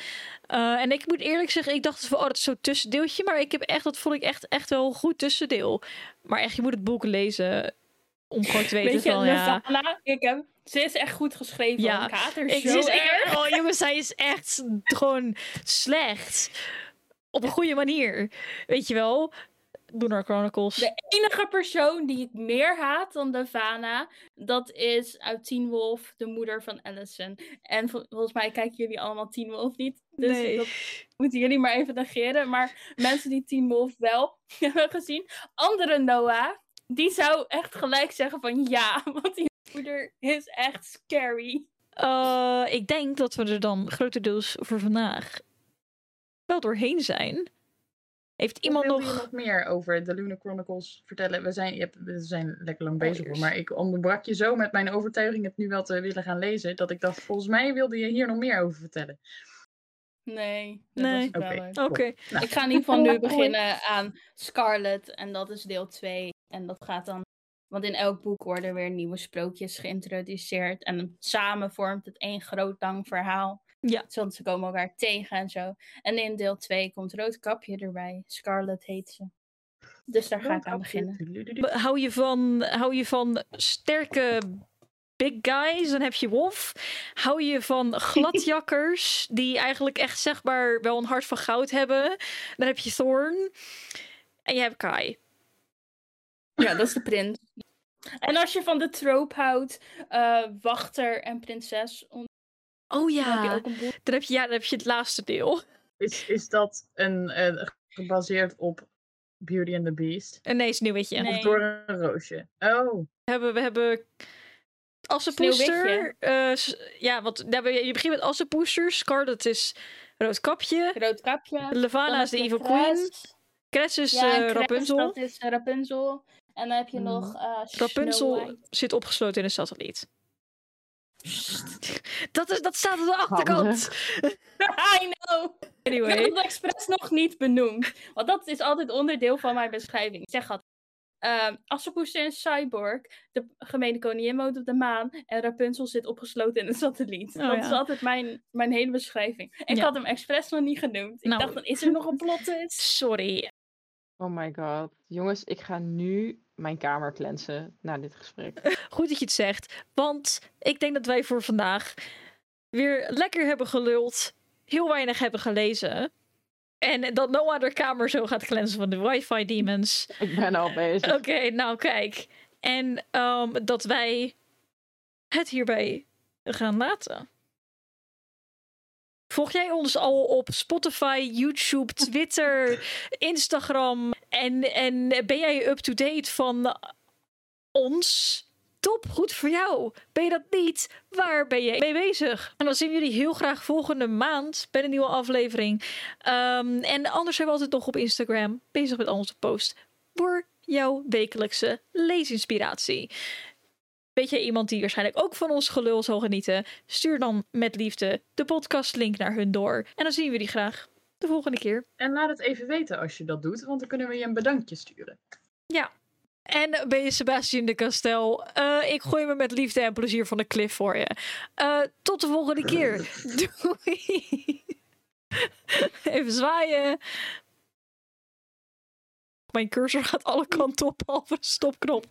Eh, en ik moet eerlijk zeggen, ik dacht van, oh, dat is zo'n tussendeeltje. Maar ik heb echt, dat vond ik echt, echt wel een goed tussendeel. Maar echt, je moet het boek lezen om gewoon te weten je, van, ja... Levana, ik heb, ze is echt goed geschreven. Ja, kater Ik, zo ze is erg. echt, oh jongens, zij is echt gewoon slecht. Op een goede manier. Weet je wel? Lunar Chronicles. De enige persoon die ik meer haat dan Levana, dat is uit Teen Wolf, de moeder van Allison. En vol- volgens mij kijken jullie allemaal Teen Wolf niet. Dus nee. dat moeten jullie maar even negeren. Maar mensen die Teen Wolf wel hebben gezien, andere Noah, die zou echt gelijk zeggen van ja, want die moeder is echt scary. Eh, ik denk dat we er dan grotendeels voor vandaag wel doorheen zijn. Heeft iemand nog... je nog meer over de Lunar Chronicles vertellen? We zijn, je hebt, we zijn lekker lang bezig hoor, eerst. maar ik onderbrak je zo met mijn overtuiging het nu wel te willen gaan lezen, dat ik dacht, volgens mij wilde je hier nog meer over vertellen. Nee, dat Nee. Oké. Oké. Nou. Ik ga in ieder geval nu beginnen aan Scarlet. En dat is deel 2. En dat gaat dan. Want in elk boek worden weer nieuwe sprookjes geïntroduceerd. En samen vormt het één groot lang verhaal. Ja. Want ze komen elkaar tegen en zo. En in deel 2 komt Roodkapje erbij. Scarlet heet ze. Dus daar ga ik aan beginnen. Be- Hou je van, hou je van sterke big guys, dan heb je Wolf. Hou je van gladjakkers, die eigenlijk echt zeg maar wel een hart van goud hebben, dan heb je Thorn. En je hebt Kai. Ja, dat is de prins. En als je van de trope houdt, eh, wachter en prinses, on- Oh dan heb je ja, een dan heb je, ja, dan heb je het laatste deel. Is, is dat een, eh, gebaseerd op Beauty and the Beast? En nee, Sneeuwwitje. Nee. Of door een roosje? Oh, We hebben, we hebben eh, s- ja, want je begint met Assenpoester. Scarlet is Roodkapje. Roodkapje. Levana is de Evil Queen. Cress is Ja, eh, Rapunzel. Dat is eh, Rapunzel. En dan heb je nog eh Rapunzel Snow White. zit opgesloten in een satelliet. Dat, is, dat staat aan de achterkant. I know! Ik heb Anyway. het expres nog niet benoemd. Want dat is altijd onderdeel van mijn beschrijving. Ik zeg altijd. Uh, Assepoester is cyborg. De gemene koningin woont op de maan. En Rapunzel zit opgesloten in een satelliet. Oh, dat ja. is altijd mijn, mijn hele beschrijving. Ik Ja. had hem expres nog niet genoemd. Ik Nou. dacht, dan is er nog een plot twist? Sorry. Oh my god. Jongens, ik ga nu mijn kamer cleansen na dit gesprek. Goed dat je het zegt. Want ik denk dat wij voor vandaag weer lekker hebben geluld. Heel weinig hebben gelezen. En dat Noah de kamer zo gaat cleansen van de wifi demons. Ik ben al bezig. Oké, nou kijk. En ehm, dat wij het hierbij gaan laten. Volg jij ons al op Spotify, YouTube, Twitter, Instagram? En, en ben jij up-to-date van ons? Top, goed voor jou. Ben je dat niet? Waar ben je mee bezig? En dan zien we jullie heel graag volgende maand bij een nieuwe aflevering. Ehm, en anders zijn we altijd nog op Instagram bezig met al onze posts voor jouw wekelijkse leesinspiratie. Weet jij iemand die waarschijnlijk ook van ons gelul zal genieten? Stuur dan met liefde de podcastlink naar hun door. En dan zien we die graag de volgende keer. en laat het even weten als je dat doet, want dan kunnen we je een bedankje sturen. Ja. En ben je Sebastian de Castel? Eh, ik gooi me met liefde en plezier van de cliff voor je. Eh, tot de volgende keer. Doei. Even zwaaien. Mijn cursor gaat alle kanten op, behalve de stopknop.